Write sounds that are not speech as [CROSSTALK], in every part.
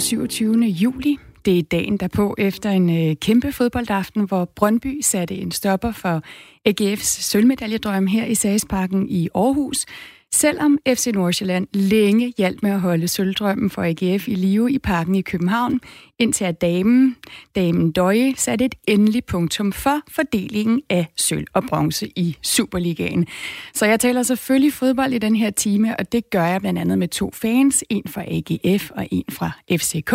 den 27. juli. Det er dagen derpå efter en øh, kæmpe fodboldaften, hvor Brøndby satte en stopper for AGF's sølvmedaljedrøm her i Sagesparken i Aarhus. Selvom FC Nordsjælland længe hjalp med at holde sølvdrømmen for AGF i live i parken i København, indtil at damen, damen Døje, satte et endeligt punktum for fordelingen af sølv og bronze i Superligaen. Så jeg taler selvfølgelig fodbold i den her time, og det gør jeg blandt andet med to fans, en fra AGF og en fra FCK.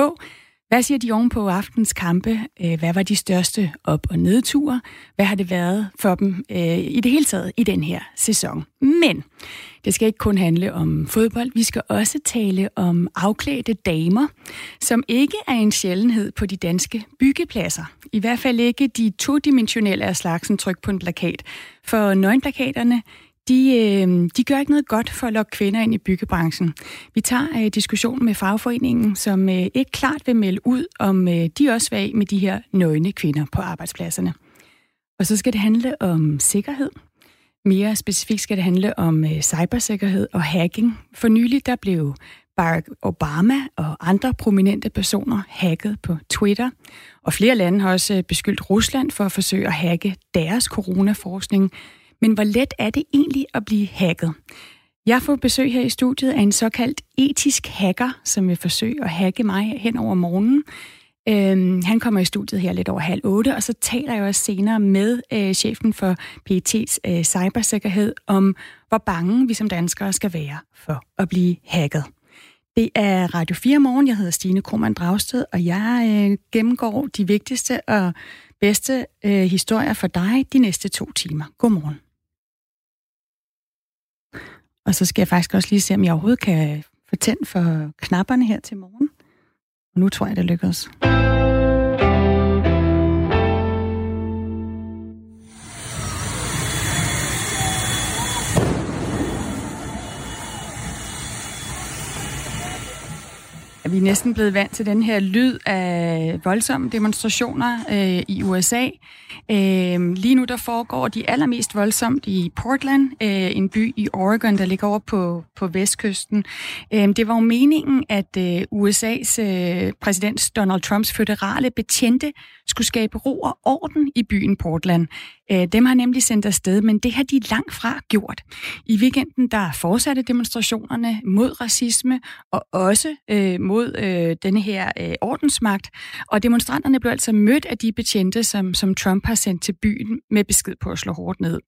Hvad siger de oven på aftens kampe? Øh, hvad var de største op- og nedture? Hvad har det været for dem øh, i det hele taget i den her sæson? Men det skal ikke kun handle om fodbold. Vi skal også tale om afklædte damer, som ikke er en sjældenhed på de danske byggepladser. I hvert fald ikke de todimensionelle af slagsen tryk på en plakat. For nøgenplakaterne de, øh, de gør ikke noget godt for at lokke kvinder ind i byggebranchen. Vi tager øh, diskussionen med fagforeningen, som øh, ikke klart vil melde ud, om øh, de også vil af med de her nøgne kvinder på arbejdspladserne. Og så skal det handle om sikkerhed. Mere specifikt skal det handle om øh, cybersikkerhed og hacking. For nylig der blev Barack Obama og andre prominente personer hacket på Twitter. Og flere lande har også øh, beskyldt Rusland for at forsøge at hacke deres coronaforskning. Men hvor let er det egentlig at blive hacket? Jeg får besøg her i studiet af en såkaldt etisk hacker, som vil forsøge at hacke mig hen over morgenen. Øhm, han kommer i studiet her lidt over halv otte, og så taler jeg også senere med øh, chefen for PET's øh, cybersikkerhed om, hvor bange vi som danskere skal være for at blive hacket. Det er Radio 4 Morgen. Jeg hedder Stine Krohmann Dragsted, og jeg øh, gennemgår de vigtigste og bedste øh, historier for dig de næste to timer. Godmorgen. Og så skal jeg faktisk også lige se, om jeg overhovedet kan få tændt for knapperne her til morgen. Og nu tror jeg, det lykkes. Vi er næsten blevet vant til den her lyd af voldsomme demonstrationer øh, i USA. Øh, lige nu der foregår de allermest voldsomt i Portland, øh, en by i Oregon, der ligger over på, på vestkysten. Øh, det var jo meningen, at øh, USA's øh, præsident Donald Trumps føderale betjente skulle skabe ro og orden i byen Portland. Øh, dem har nemlig sendt afsted, men det har de langt fra gjort. I weekenden der fortsatte demonstrationerne mod racisme og også øh, mod øh, denne her øh, ordensmagt. Og demonstranterne blev altså mødt af de betjente, som, som Trump har sendt til byen med besked på at slå hårdt ned.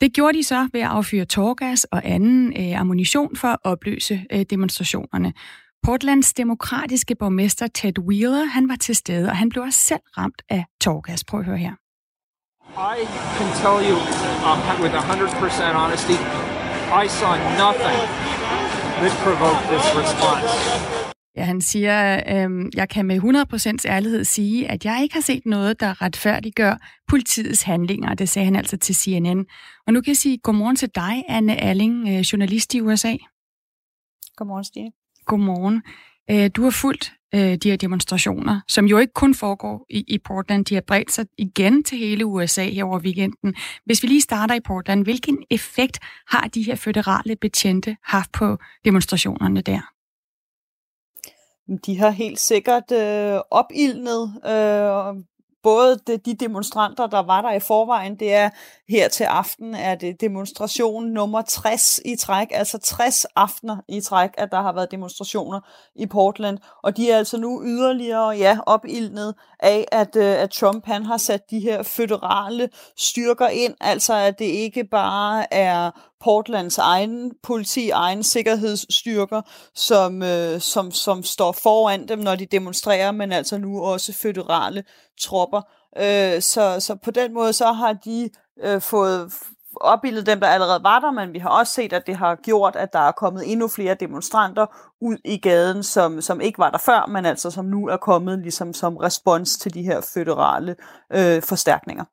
Det gjorde de så ved at affyre tårgas og anden øh, ammunition for at opløse øh, demonstrationerne. Portlands demokratiske borgmester Ted Wheeler, han var til stede, og han blev også selv ramt af tårgas. Prøv at høre her. I can tell you um, with 100% honesty, I saw nothing that provoked this response. Ja, han siger, øh, jeg kan med 100% ærlighed sige, at jeg ikke har set noget, der retfærdiggør politiets handlinger. Det sagde han altså til CNN. Og nu kan jeg sige godmorgen til dig, Anne Alling, øh, journalist i USA. Godmorgen, Stine. Godmorgen. Øh, du har fulgt øh, de her demonstrationer, som jo ikke kun foregår i, i Portland. De har bredt sig igen til hele USA her over weekenden. Hvis vi lige starter i Portland, hvilken effekt har de her føderale betjente haft på demonstrationerne der? De har helt sikkert øh, opildnet øh, både de, de demonstranter, der var der i forvejen, det er her til aften, er det demonstration nummer 60 i træk, altså 60 aftener i træk, at der har været demonstrationer i Portland, og de er altså nu yderligere ja, opildnet af, at, øh, at Trump han har sat de her føderale styrker ind, altså at det ikke bare er Portlands egen politi, egen sikkerhedsstyrker, som, øh, som, som står foran dem, når de demonstrerer, men altså nu også føderale tropper. Øh, så, så på den måde så har de øh, fået opbildet dem, der allerede var der, men vi har også set, at det har gjort, at der er kommet endnu flere demonstranter ud i gaden, som, som ikke var der før, men altså som nu er kommet ligesom som respons til de her føderale øh, forstærkninger.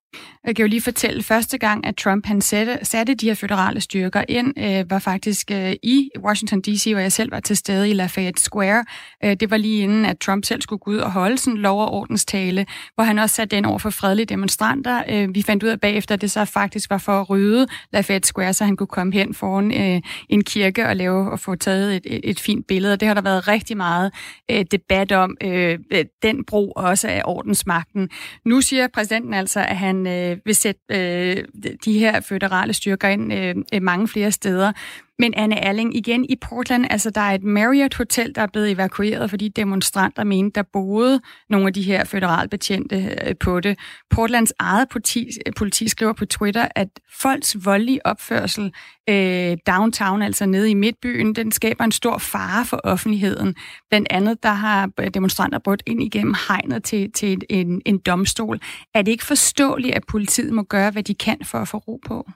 Jeg kan jo lige fortælle, første gang, at Trump han satte, satte de her føderale styrker ind, øh, var faktisk øh, i Washington D.C., hvor jeg selv var til stede i Lafayette Square. Øh, det var lige inden, at Trump selv skulle gå ud og holde sådan lov- og ordenstale, hvor han også satte den over for fredelige demonstranter. Øh, vi fandt ud af bagefter, at det så faktisk var for at rydde Lafayette Square, så han kunne komme hen foran øh, en kirke og lave og få taget et, et, et fint billede billede, og det har der været rigtig meget øh, debat om, øh, øh, den brug også af ordensmagten. Nu siger præsidenten altså, at han øh, vil sætte øh, de her føderale styrker ind øh, øh mange flere steder. Men Anne Erling, igen i Portland, altså der er et Marriott Hotel, der er blevet evakueret, fordi demonstranter mente, der boede nogle af de her federalbetjente øh, på det. Portlands eget politi, politi skriver på Twitter, at folks voldelige opførsel øh, downtown, altså nede i midtbyen, den skaber en stor fare for offentligheden. Blandt andet, der har øh, demonstranter brudt ind igennem hegnet til, til en, en domstol. Er det ikke forståeligt, at politiet må gøre, hvad de kan for at få ro på?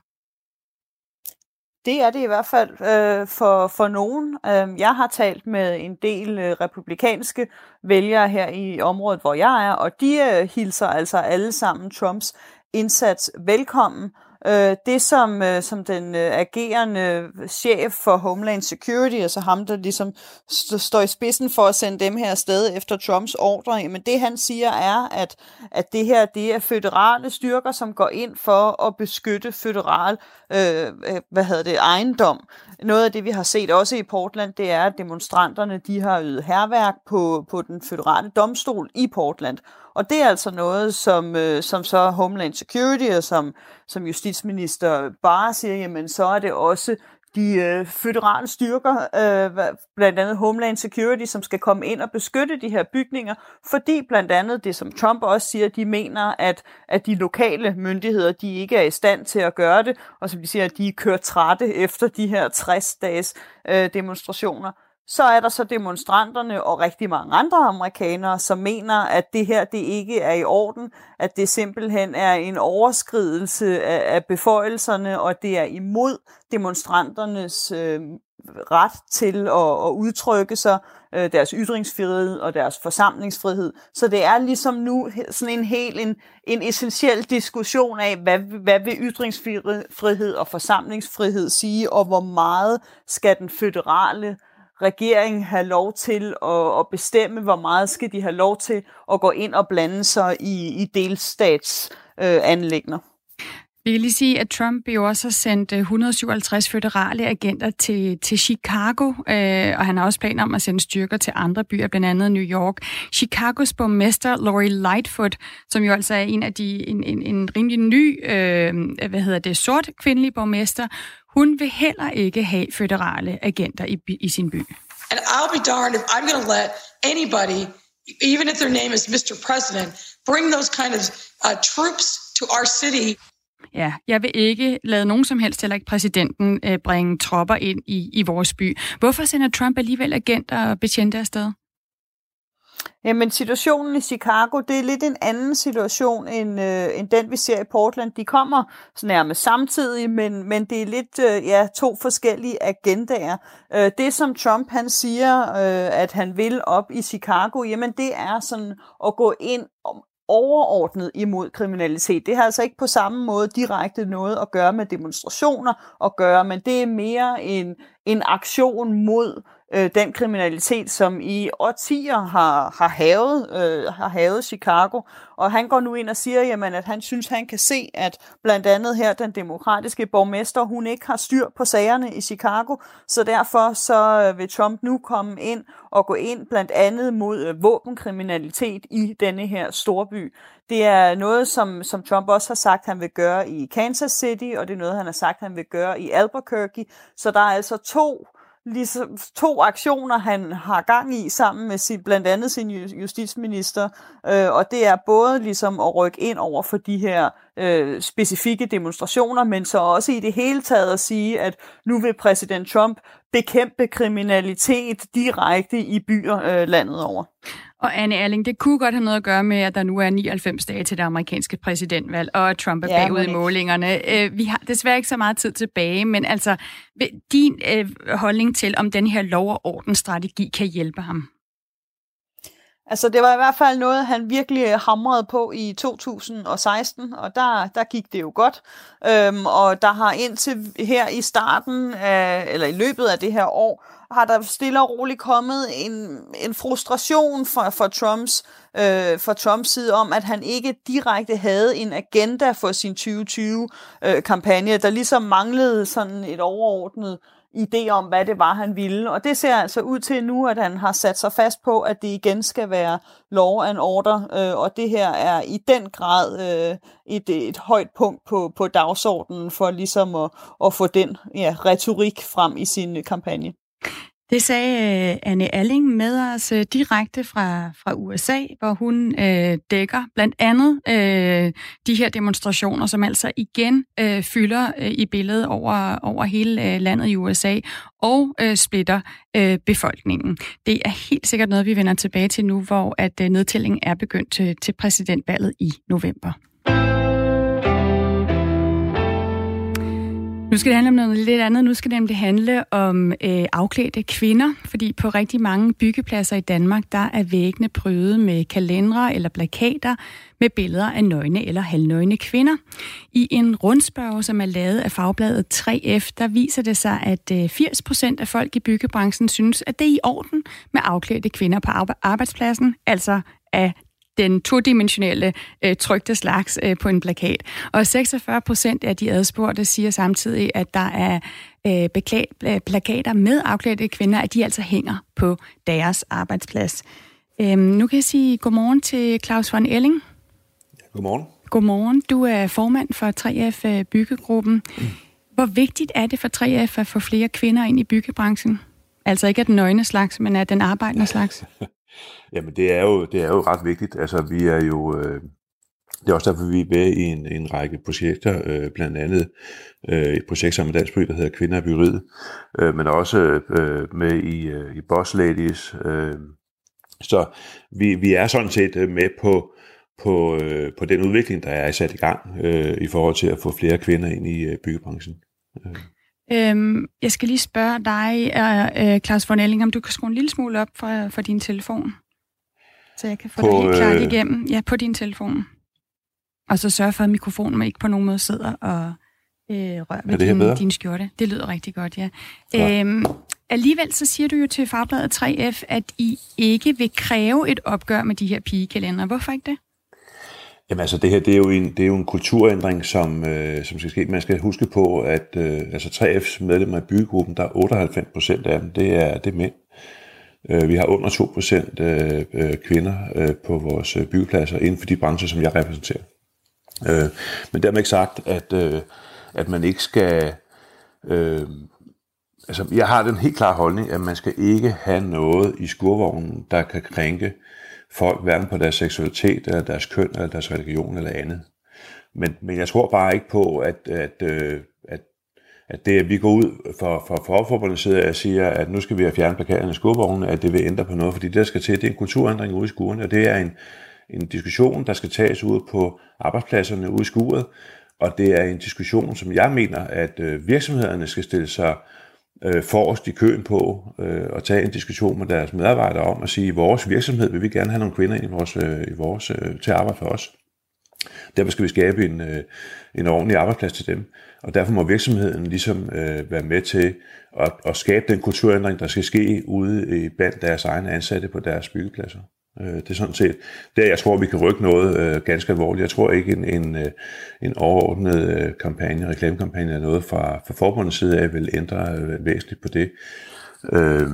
Det er det i hvert fald øh, for, for nogen. Øh, jeg har talt med en del øh, republikanske vælgere her i området, hvor jeg er, og de øh, hilser altså alle sammen Trumps indsats velkommen. Øh, Øh, det, som, øh, som den øh, agerende chef for Homeland Security, altså ham, der ligesom st- står i spidsen for at sende dem her afsted efter Trumps ordre, men det han siger er, at, at det her det er føderale styrker, som går ind for at beskytte føderal øh, øh, hvad hedder det, ejendom. Noget af det, vi har set også i Portland, det er, at demonstranterne de har ydet herværk på, på den føderale domstol i Portland. Og det er altså noget, som, øh, som så Homeland Security og som, som justitsminister bare siger, jamen så er det også de øh, føderale styrker, øh, blandt andet Homeland Security, som skal komme ind og beskytte de her bygninger, fordi blandt andet det, som Trump også siger, de mener, at, at de lokale myndigheder, de ikke er i stand til at gøre det, og som de siger, at de kører trætte efter de her 60 dages øh, demonstrationer. Så er der så demonstranterne og rigtig mange andre amerikanere, som mener, at det her det ikke er i orden, at det simpelthen er en overskridelse af, af beføjelserne, og det er imod demonstranternes øh, ret til at, at udtrykke sig, øh, deres ytringsfrihed og deres forsamlingsfrihed. Så det er ligesom nu sådan en helt en, en essentiel diskussion af, hvad, hvad vil ytringsfrihed og forsamlingsfrihed sige, og hvor meget skal den føderale regeringen have lov til at, at bestemme, hvor meget skal de have lov til at gå ind og blande sig i, i delstatsanlægner. Øh, vi kan lige sige, at Trump jo også har sendt øh, 157 føderale agenter til, til Chicago, øh, og han har også planer om at sende styrker til andre byer, blandt andet New York. Chicagos borgmester Lori Lightfoot, som jo altså er en af de en, en, en rimelig ny, øh, hvad hedder det, sort kvindelig borgmester, hun vil heller ikke have føderale agenter i, i sin by. And I'll be darned if I'm going to let anybody, even if their name is Mr. President, bring those kind of uh, troops to our city. Ja, jeg vil ikke lade nogen som helst, heller ikke præsidenten, øh, bringe tropper ind i, i vores by. Hvorfor sender Trump alligevel agenter og betjente afsted? Jamen, situationen i Chicago, det er lidt en anden situation, end, øh, end den, vi ser i Portland. De kommer så nærmest samtidig, men, men det er lidt øh, ja, to forskellige agendaer. Øh, det, som Trump han siger, øh, at han vil op i Chicago, jamen det er sådan at gå ind om overordnet imod kriminalitet. Det har altså ikke på samme måde direkte noget at gøre med demonstrationer at gøre, men det er mere en, en aktion mod øh, den kriminalitet, som i årtier har, har, havet, øh, har havet Chicago. Og han går nu ind og siger, jamen, at han synes, han kan se, at blandt andet her den demokratiske borgmester, hun ikke har styr på sagerne i Chicago. Så derfor så øh, vil Trump nu komme ind og gå ind blandt andet mod øh, våbenkriminalitet i denne her storby. Det er noget, som, som Trump også har sagt, han vil gøre i Kansas City, og det er noget, han har sagt, han vil gøre i Albuquerque. Så der er altså to ligesom to aktioner, han har gang i sammen med sin, blandt andet sin justitsminister, øh, og det er både ligesom at rykke ind over for de her øh, specifikke demonstrationer, men så også i det hele taget at sige, at nu vil præsident Trump bekæmpe kriminalitet direkte i byer øh, landet over. Og Anne Erling, det kunne godt have noget at gøre med, at der nu er 99 dage til det amerikanske præsidentvalg, og Trump er ja, bagud i målingerne. Øh, vi har desværre ikke så meget tid tilbage, men altså, din øh, holdning til, om den her lov- og ordensstrategi kan hjælpe ham? Altså, det var i hvert fald noget, han virkelig hamrede på i 2016, og der, der gik det jo godt. Øhm, og der har indtil her i starten, af, eller i løbet af det her år, har der stille og roligt kommet en, en frustration for, for Trumps øh, for Trumps side om, at han ikke direkte havde en agenda for sin 2020-kampagne, øh, der ligesom manglede sådan et overordnet idé om, hvad det var, han ville. Og det ser altså ud til nu, at han har sat sig fast på, at det igen skal være law and order, øh, og det her er i den grad øh, et, et højt punkt på, på dagsordenen for ligesom at, at få den ja, retorik frem i sin kampagne. Det sagde øh, Anne Alling med os øh, direkte fra, fra USA, hvor hun øh, dækker blandt andet øh, de her demonstrationer, som altså igen øh, fylder øh, i billedet over, over hele øh, landet i USA og øh, splitter øh, befolkningen. Det er helt sikkert noget, vi vender tilbage til nu, hvor at øh, nedtællingen er begyndt til, til præsidentvalget i november. Nu skal det handle om noget lidt andet. Nu skal det nemlig handle om øh, afklædte kvinder, fordi på rigtig mange byggepladser i Danmark, der er væggene prydet med kalendere eller plakater med billeder af nøgne eller halvnøgne kvinder. I en rundspørg, som er lavet af fagbladet 3F, der viser det sig, at øh, 80 procent af folk i byggebranchen synes, at det er i orden med afklædte kvinder på arbejdspladsen, altså af den todimensionelle øh, trygte slags øh, på en plakat. Og 46 procent af de adspurgte siger samtidig, at der er øh, beklæd, plakater med afklædte kvinder, at de altså hænger på deres arbejdsplads. Øhm, nu kan jeg sige godmorgen til Claus von Elling. Godmorgen. Godmorgen. Du er formand for 3F øh, Byggegruppen. Hvor vigtigt er det for 3F at få flere kvinder ind i byggebranchen? Altså ikke af den nøgne slags, men af den arbejdende slags? [LAUGHS] Jamen det er jo, det er jo ret vigtigt. Altså vi er jo, øh, det er også derfor, vi er med i en, en række projekter, øh, blandt andet øh, et projekt sammen med Dansk By, der hedder Kvinder i Byggeriet, øh, men også øh, med i, øh, i Boss Ladies. Øh. Så vi, vi er sådan set øh, med på, på, øh, på den udvikling, der er sat i gang øh, i forhold til at få flere kvinder ind i øh, byggebranchen. Øh. Øhm, jeg skal lige spørge dig, uh, Claus von Elling, om du kan skrue en lille smule op for, for din telefon, så jeg kan få på, dig helt klart øh... igennem. Ja, på din telefon. Og så sørg for, at mikrofonen ikke på nogen måde sidder og øh, rører ved din, din skjorte. Det lyder rigtig godt, ja. ja. Øhm, alligevel så siger du jo til Fagbladet 3F, at I ikke vil kræve et opgør med de her pigekalender. Hvorfor ikke det? Jamen altså, det her det er jo en, det er jo en kulturændring, som, øh, som skal ske. Man skal huske på, at øh, altså 3F's medlemmer i byggegruppen, der er 98 procent af dem, det er, det er mænd. Øh, vi har under 2 procent øh, øh, kvinder øh, på vores øh, byggepladser inden for de brancher, som jeg repræsenterer. Øh, men dermed ikke sagt, at, øh, at man ikke skal... Øh, altså, jeg har den helt klare holdning, at man skal ikke have noget i skurvognen, der kan krænke folk, hverken på deres seksualitet, eller deres køn, eller deres religion, eller andet. Men, men jeg tror bare ikke på, at, at, øh, at, at det, at vi går ud for, for forforbundet side og siger, at nu skal vi have fjernet plakaterne i skurvognene, at det vil ændre på noget, fordi det, der skal til, det er en kulturændring ude i skuren, og det er en, en diskussion, der skal tages ud på arbejdspladserne ude i skuret, og det er en diskussion, som jeg mener, at øh, virksomhederne skal stille sig øh, Øh, forrest i køen på øh, og tage en diskussion med deres medarbejdere om at sige, at vores virksomhed vil vi gerne have nogle kvinder ind i vores, øh, i vores, øh, til at arbejde for os. Derfor skal vi skabe en, øh, en ordentlig arbejdsplads til dem. Og derfor må virksomheden ligesom øh, være med til at, at skabe den kulturændring, der skal ske ude i blandt deres egne ansatte på deres byggepladser. Øh, det er sådan set, der jeg tror, vi kan rykke noget øh, ganske alvorligt. Jeg tror ikke, en, en, øh, en overordnet øh, kampagne, reklamekampagne er noget fra, fra forbundets side af, vil ændre øh, væsentligt på det. Øh,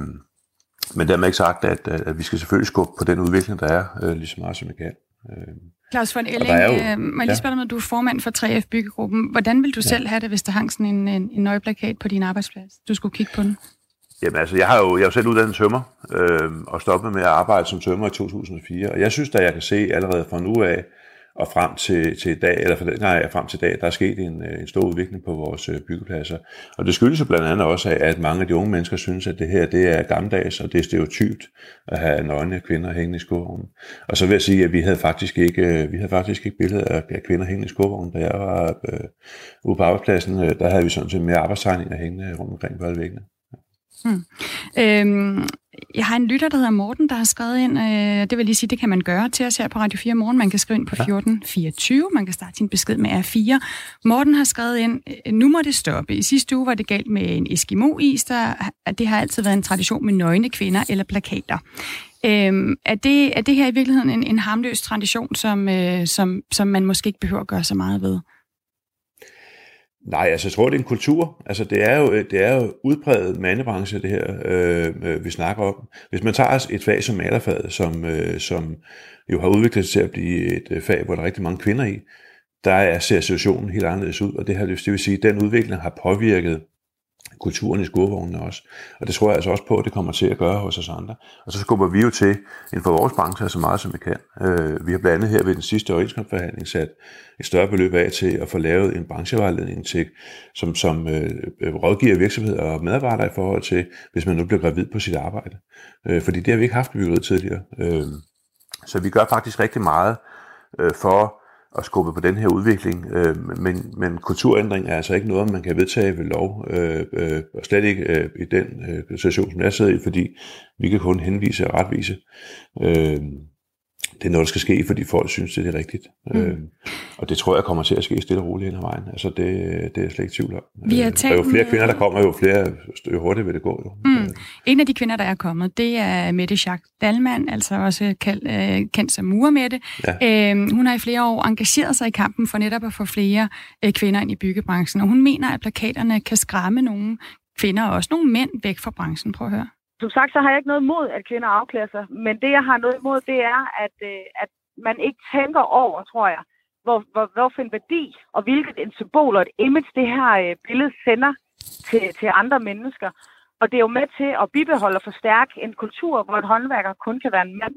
men dermed ikke sagt, at, at vi skal selvfølgelig skubbe på den udvikling, der er, øh, lige så meget som vi kan. Øh, Claus von Elling, jo, øh, må jeg lige spørge dig, når du er formand for 3F Byggegruppen. Hvordan vil du ja. selv have det, hvis der hang sådan en, en, en nøjeplakat på din arbejdsplads? Du skulle kigge på den. Jamen altså, jeg har jo, jeg er jo selv uddannet tømmer, øh, og stoppet med at arbejde som tømmer i 2004, og jeg synes da, jeg kan se allerede fra nu af, og frem til, til i dag, eller for, nej, frem til i dag, der er sket en, øh, en stor udvikling på vores øh, byggepladser. Og det skyldes jo blandt andet også af, at mange af de unge mennesker synes, at det her det er gammeldags, og det er stereotypt at have nøgne kvinder hængende i skovvognen. Og så vil jeg sige, at vi havde faktisk ikke, øh, vi havde faktisk ikke billeder af kvinder hængende i skovvognen. Da jeg var øh, ude på arbejdspladsen, der havde vi sådan set mere arbejdstegninger hængende rundt omkring på alle væggene. Hmm. Øhm, jeg har en lytter, der hedder Morten, der har skrevet ind, øh, det vil lige sige, det kan man gøre til os her på Radio 4 morgen. Man kan skrive ind på 1424, man kan starte sin besked med R4. Morten har skrevet ind, øh, nu må det stoppe. I sidste uge var det galt med en Eskimo-is, der, det har altid været en tradition med nøgne kvinder eller plakater. Øhm, er, det, er det her i virkeligheden en, en harmløs tradition, som, øh, som, som man måske ikke behøver at gøre så meget ved? Nej, altså jeg tror, det er en kultur. Altså det er jo, øh, det er jo udpræget mandebranche, det her, øh, øh, vi snakker om. Hvis man tager et fag som malerfaget, som, øh, som jo har udviklet sig til at blive et øh, fag, hvor der er rigtig mange kvinder i, der er, ser situationen helt anderledes ud, og det, her, det vil sige, at den udvikling har påvirket kulturen i skurvognene også. Og det tror jeg altså også på, at det kommer til at gøre hos os andre. Og så skubber vi jo til inden for vores branche så meget, som vi kan. Øh, vi har blandt andet her ved den sidste overenskomstforhandling sat et større beløb af til at få lavet en branchevejledning, til, som, som øh, rådgiver virksomheder og medarbejdere i forhold til, hvis man nu bliver gravid på sit arbejde. Øh, fordi det har vi ikke haft byggeriet tidligere. Øh, så vi gør faktisk rigtig meget øh, for at skubbe på den her udvikling. Øh, men, men kulturændring er altså ikke noget, man kan vedtage ved lov, øh, øh, og slet ikke øh, i den øh, situation, som jeg sidder i, fordi vi kan kun henvise og retvise. Øh, det er noget, der skal ske, fordi folk synes, det er rigtigt. Mm. Øh, og det tror jeg kommer til at ske stille og roligt hen ad vejen. Altså det, det er jeg slet ikke tvivl om. Vi har talt jo flere kvinder, der kommer, jo flere jo hurtigt vil det gå. Jo. Mm. En af de kvinder, der er kommet, det er Mette Schack Dalman, altså også kaldt, øh, kendt som Murmette. Ja. Øh, hun har i flere år engageret sig i kampen for netop at få flere øh, kvinder ind i byggebranchen, og hun mener, at plakaterne kan skræmme nogle kvinder og også nogle mænd væk fra branchen. Prøv at høre. Som sagt, så har jeg ikke noget imod, at kvinder afklæder sig, men det, jeg har noget imod, det er, at, øh, at man ikke tænker over, tror jeg, hvor, hvor, hvorfor en værdi og hvilket en symbol og et image det her øh, billede sender til, til andre mennesker. Og det er jo med til at bibeholde og forstærke en kultur, hvor et håndværker kun kan være en mand.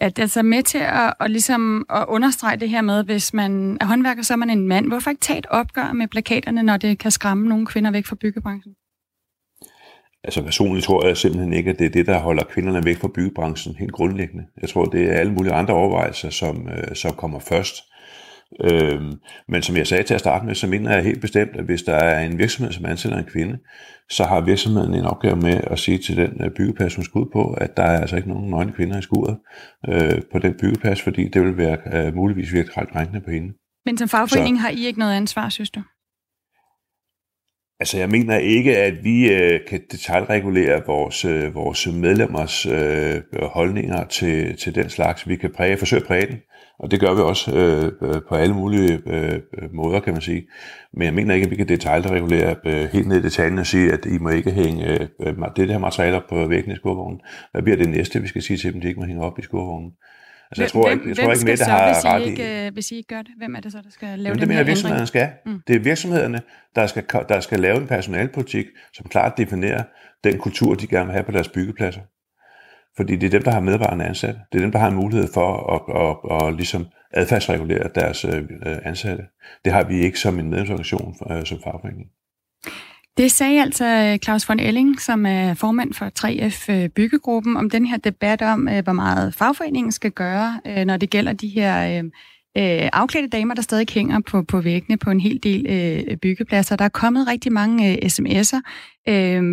At det altså med til at, at, ligesom at understrege det her med, hvis man er håndværker, så er man en mand. Hvorfor ikke tage et opgør med plakaterne, når det kan skræmme nogle kvinder væk fra byggebranchen? Altså personligt tror jeg simpelthen ikke, at det er det, der holder kvinderne væk fra byggebranchen helt grundlæggende. Jeg tror, det er alle mulige andre overvejelser, som, øh, som kommer først. Øhm, men som jeg sagde til at starte med, så mener jeg helt bestemt, at hvis der er en virksomhed, som ansætter en kvinde, så har virksomheden en opgave med at sige til den øh, byggeplads, hun skal ud på, at der er altså ikke nogen nøgne kvinder i skuret øh, på den byggeplads, fordi det vil være øh, muligvis virkelig ret krænkende på hende. Men som fagforening så, har I ikke noget ansvar, synes du? Altså, jeg mener ikke, at vi øh, kan detaljregulere vores, øh, vores medlemmers øh, holdninger til, til den slags. Vi kan præge, forsøge at præge den, og det gør vi også øh, øh på alle mulige øh, øh, måder, kan man sige. Men jeg mener ikke, at vi kan detaljregulere øh, helt ned i detaljen og sige, at I må ikke hænge øh, øh det her materiale op på væggen i skurvognen. Hvad bliver det næste, vi skal sige til dem, de ikke må hænge op i skurvognen? Altså, jeg tror hvem, ikke, jeg tror ikke, Mette har hvis ret ikke, i... Hvis I ikke gør det, hvem er det så, der skal lave Jamen, det mener virksomhederne skal. Mm. Det er virksomhederne, der skal, der skal lave en personalpolitik, som klart definerer den kultur, de gerne vil have på deres byggepladser. Fordi det er dem, der har medarbejderne ansat. Det er dem, der har en mulighed for at, at, at, at ligesom adfærdsregulere deres øh, ansatte. Det har vi ikke som en medlemsorganisation øh, som fagforening. Det sagde altså øh, Claus von Elling, som er formand for 3F øh, Byggegruppen, om den her debat om, øh, hvor meget fagforeningen skal gøre, når det gælder de her afklædte damer, der stadig hænger på, på væggene på en hel del byggepladser. Der er kommet rigtig mange sms'er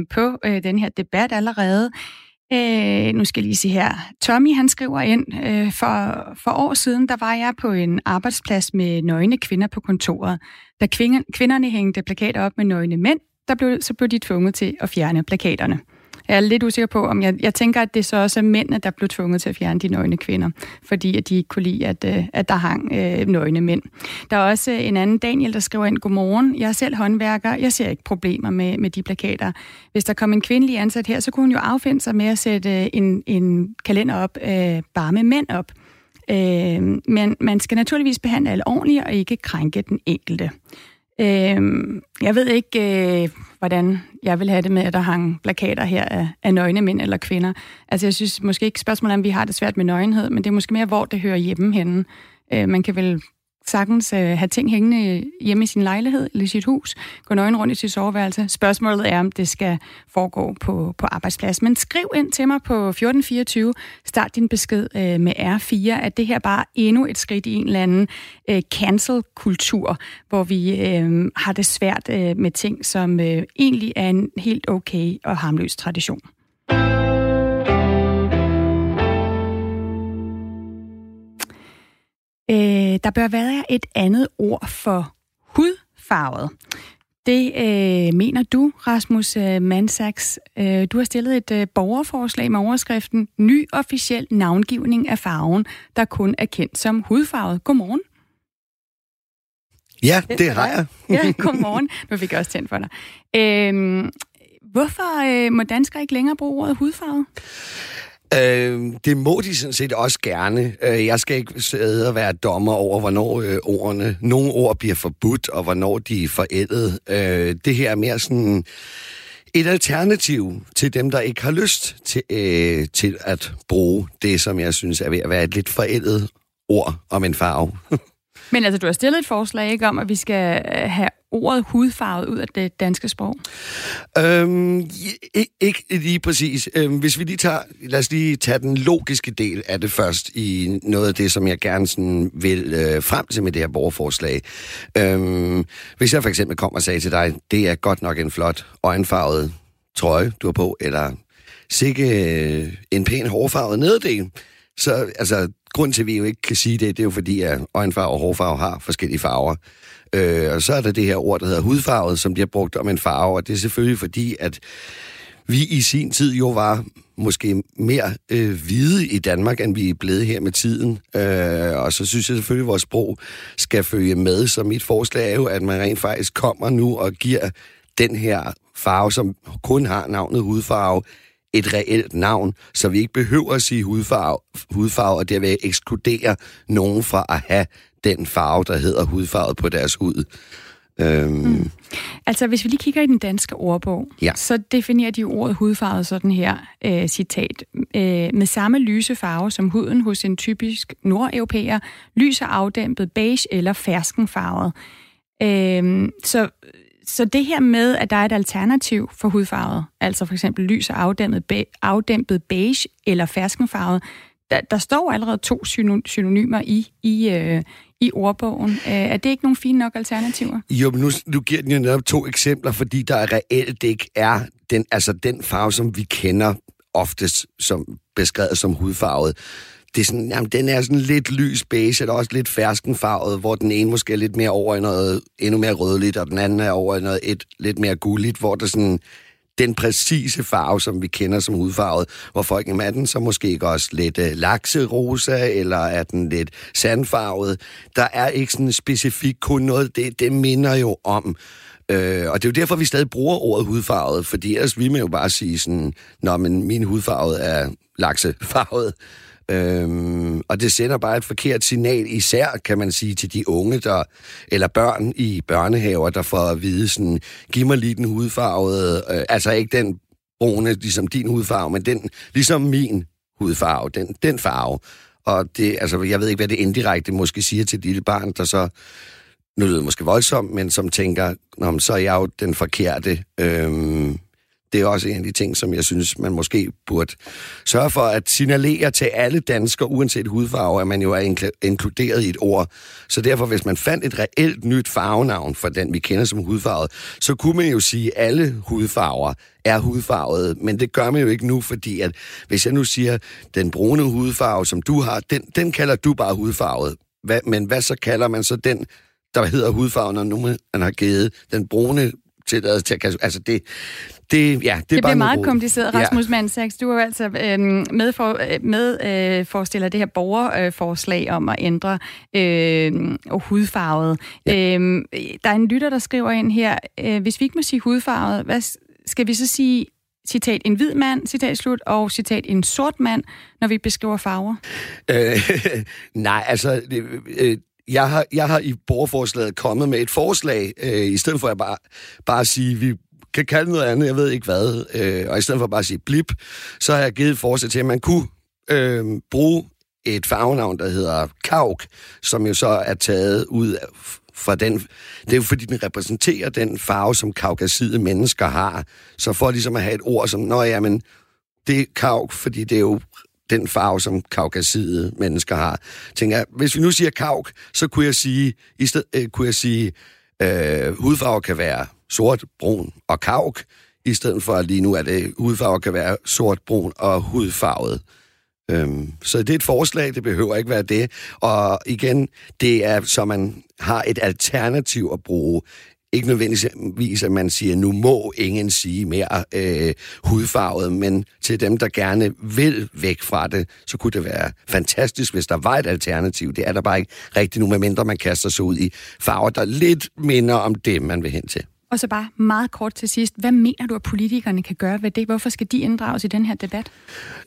på den her debat allerede. nu skal jeg lige se her. Tommy, han skriver ind, for, for år siden, der var jeg på en arbejdsplads med nøgne kvinder på kontoret. Da kvinderne hængte plakater op med nøgne mænd, der blev, så blev de tvunget til at fjerne plakaterne. Jeg er lidt usikker på, om jeg, jeg tænker, at det så også er mændene, der blev tvunget til at fjerne de nøgne kvinder, fordi at de ikke kunne lide, at, øh, at der hang øh, nøgne mænd. Der er også øh, en anden Daniel, der skriver ind, Godmorgen, jeg er selv håndværker, jeg ser ikke problemer med, med de plakater. Hvis der kom en kvindelig ansat her, så kunne hun jo affinde sig med at sætte øh, en, en kalender op, øh, bare med mænd op. Øh, men man skal naturligvis behandle alle ordentligt og ikke krænke den enkelte. Øh, jeg ved ikke, øh, hvordan jeg vil have det med, at der hang plakater her af, af nøgne mænd eller kvinder. Altså jeg synes måske ikke spørgsmålet om, vi har det svært med nøgenhed, men det er måske mere, hvor det hører hjemme henne. Øh, man kan vel sagtens øh, have ting hængende hjemme i sin lejlighed eller i sit hus, gå nøgen rundt i sit soveværelse. Spørgsmålet er, om det skal foregå på, på arbejdsplads. Men skriv ind til mig på 1424, start din besked øh, med R4, at det her bare endnu et skridt i en eller anden øh, cancel-kultur, hvor vi øh, har det svært øh, med ting, som øh, egentlig er en helt okay og harmløs tradition. Øh, der bør være et andet ord for hudfarvet. Det øh, mener du, Rasmus øh, Mansaks. Øh, du har stillet et øh, borgerforslag med overskriften Ny officiel navngivning af farven, der kun er kendt som hudfarvet. Godmorgen. Ja, det har jeg. ja, godmorgen. Nu fik jeg også tændt for dig. Øhm, hvorfor øh, må danskere ikke længere bruge ordet hudfarve? Øh, det må de sådan set også gerne. Øh, jeg skal ikke sidde og være dommer over, hvornår øh, ordene, nogle ord bliver forbudt, og hvornår de er forældet. Øh, det her er mere sådan et alternativ til dem, der ikke har lyst til, øh, til at bruge det, som jeg synes er ved at være et lidt forældet ord om en farve. [LAUGHS] Men altså, du har stillet et forslag ikke om, at vi skal øh, have ordet hudfarvet ud af det danske sprog? Øhm, ikke lige præcis. Øhm, hvis vi lige tager, lad os lige tage den logiske del af det først, i noget af det, som jeg gerne sådan vil øh, frem til med det her borgerforslag. Øhm, hvis jeg for eksempel kommer og sagde til dig, det er godt nok en flot øjenfarvet trøje, du har på, eller sikke øh, en pæn hårfarvet nederdel, så altså, grund til, at vi jo ikke kan sige det, det er jo fordi, at øjenfarve og hårfarve har forskellige farver. Øh, og så er der det her ord, der hedder hudfarvet, som bliver brugt om en farve, og det er selvfølgelig fordi, at vi i sin tid jo var måske mere øh, hvide i Danmark, end vi er blevet her med tiden. Øh, og så synes jeg selvfølgelig, at vores sprog skal følge med. Så mit forslag er jo, at man rent faktisk kommer nu og giver den her farve, som kun har navnet hudfarve, et reelt navn, så vi ikke behøver at sige hudfarve, hudfarve og derved ekskludere nogen fra at have den farve, der hedder hudfarvet på deres hud. Øhm. Mm. Altså, hvis vi lige kigger i den danske ordbog, ja. så definerer de ordet hudfarvet sådan her, øh, citat, øh, med samme lyse farve som huden hos en typisk nordeuropæer, lys og afdæmpet beige eller ferskenfarvet. Øh, så så det her med, at der er et alternativ for hudfarvet, altså for eksempel lys og afdæmpet, be, afdæmpet beige eller ferskenfarvet, der, der står allerede to synonymer i, i, øh, i ordbogen. Øh, er det ikke nogle fine nok alternativer? Jo, men nu, nu giver den jo netop to eksempler, fordi der reelt ikke er den, altså den farve, som vi kender oftest som beskrevet som hudfarvet det er sådan, jamen, den er sådan lidt lys beige, eller også lidt ferskenfarvet, hvor den ene måske er lidt mere over i noget endnu mere rødligt, og den anden er over i noget et, lidt mere gulligt, hvor der sådan den præcise farve, som vi kender som hudfarvet, hvor folk er den så måske ikke også lidt øh, lakserosa, eller er den lidt sandfarvet. Der er ikke sådan specifikt kun noget, det, det minder jo om. Øh, og det er jo derfor, vi stadig bruger ordet hudfarvet, fordi ellers vi man jo bare sige sådan, nå, men min hudfarvet er laksefarvet. Øhm, og det sender bare et forkert signal, især kan man sige til de unge, der, eller børn i børnehaver, der får at vide sådan, giv mig lige den hudfarvede, øh, altså ikke den brune, ligesom din hudfarve, men den, ligesom min hudfarve, den, den farve. Og det, altså, jeg ved ikke, hvad det indirekte måske siger til et lille barn, der så, nu lyder det måske voldsomt, men som tænker, Nå, så er jeg jo den forkerte. Øhm, det er også en af de ting, som jeg synes, man måske burde sørge for at signalere til alle danskere, uanset hudfarve, at man jo er inkluderet i et ord. Så derfor, hvis man fandt et reelt nyt farvenavn for den, vi kender som hudfarvet, så kunne man jo sige, at alle hudfarver er hudfarvet, men det gør man jo ikke nu, fordi at hvis jeg nu siger, den brune hudfarve, som du har, den, den kalder du bare hudfarvet. Hvad, men hvad så kalder man så den, der hedder hudfarven, når nu man har givet den brune tilladelse til at Altså det, det, ja, det, er det bliver bare meget kompliceret, Rasmus ja. Mandsaks. Du er jo altså øh, med, for, med øh, forestiller det her borgerforslag om at ændre øh, hudfarvet. Ja. Øh, der er en lytter, der skriver ind her, øh, hvis vi ikke må sige hudfarvet, hvad skal vi så sige citat, en hvid mand, citat slut, og citat, en sort mand, når vi beskriver farver? Øh, [LAUGHS] nej, altså, øh, jeg har, jeg har i borgerforslaget kommet med et forslag, øh, i stedet for at bare, bare sige, vi kan kalde noget andet, jeg ved ikke hvad, øh, og i stedet for bare at sige blip, så har jeg givet et forslag til, at man kunne øh, bruge et farvenavn, der hedder kauk, som jo så er taget ud fra den... Det er jo fordi, den repræsenterer den farve, som kaukaside mennesker har. Så for ligesom at have et ord som, nå ja, men det er kauk, fordi det er jo den farve, som kaukaside mennesker har. Tænker jeg, hvis vi nu siger kauk, så kunne jeg sige, i stedet, øh, kunne jeg sige, øh, hudfarve kan være sort, brun og kauk, i stedet for at lige nu, at det hudfarve kan være sort, brun og hudfarvet. Øhm, så det er et forslag, det behøver ikke være det. Og igen, det er, så man har et alternativ at bruge ikke nødvendigvis, at man siger, nu må ingen sige mere øh, hudfarvet, men til dem, der gerne vil væk fra det, så kunne det være fantastisk, hvis der var et alternativ. Det er der bare ikke rigtigt nu, medmindre man kaster sig ud i farver, der lidt minder om det, man vil hen til. Og så bare meget kort til sidst. Hvad mener du, at politikerne kan gøre ved det? Hvorfor skal de inddrages i den her debat?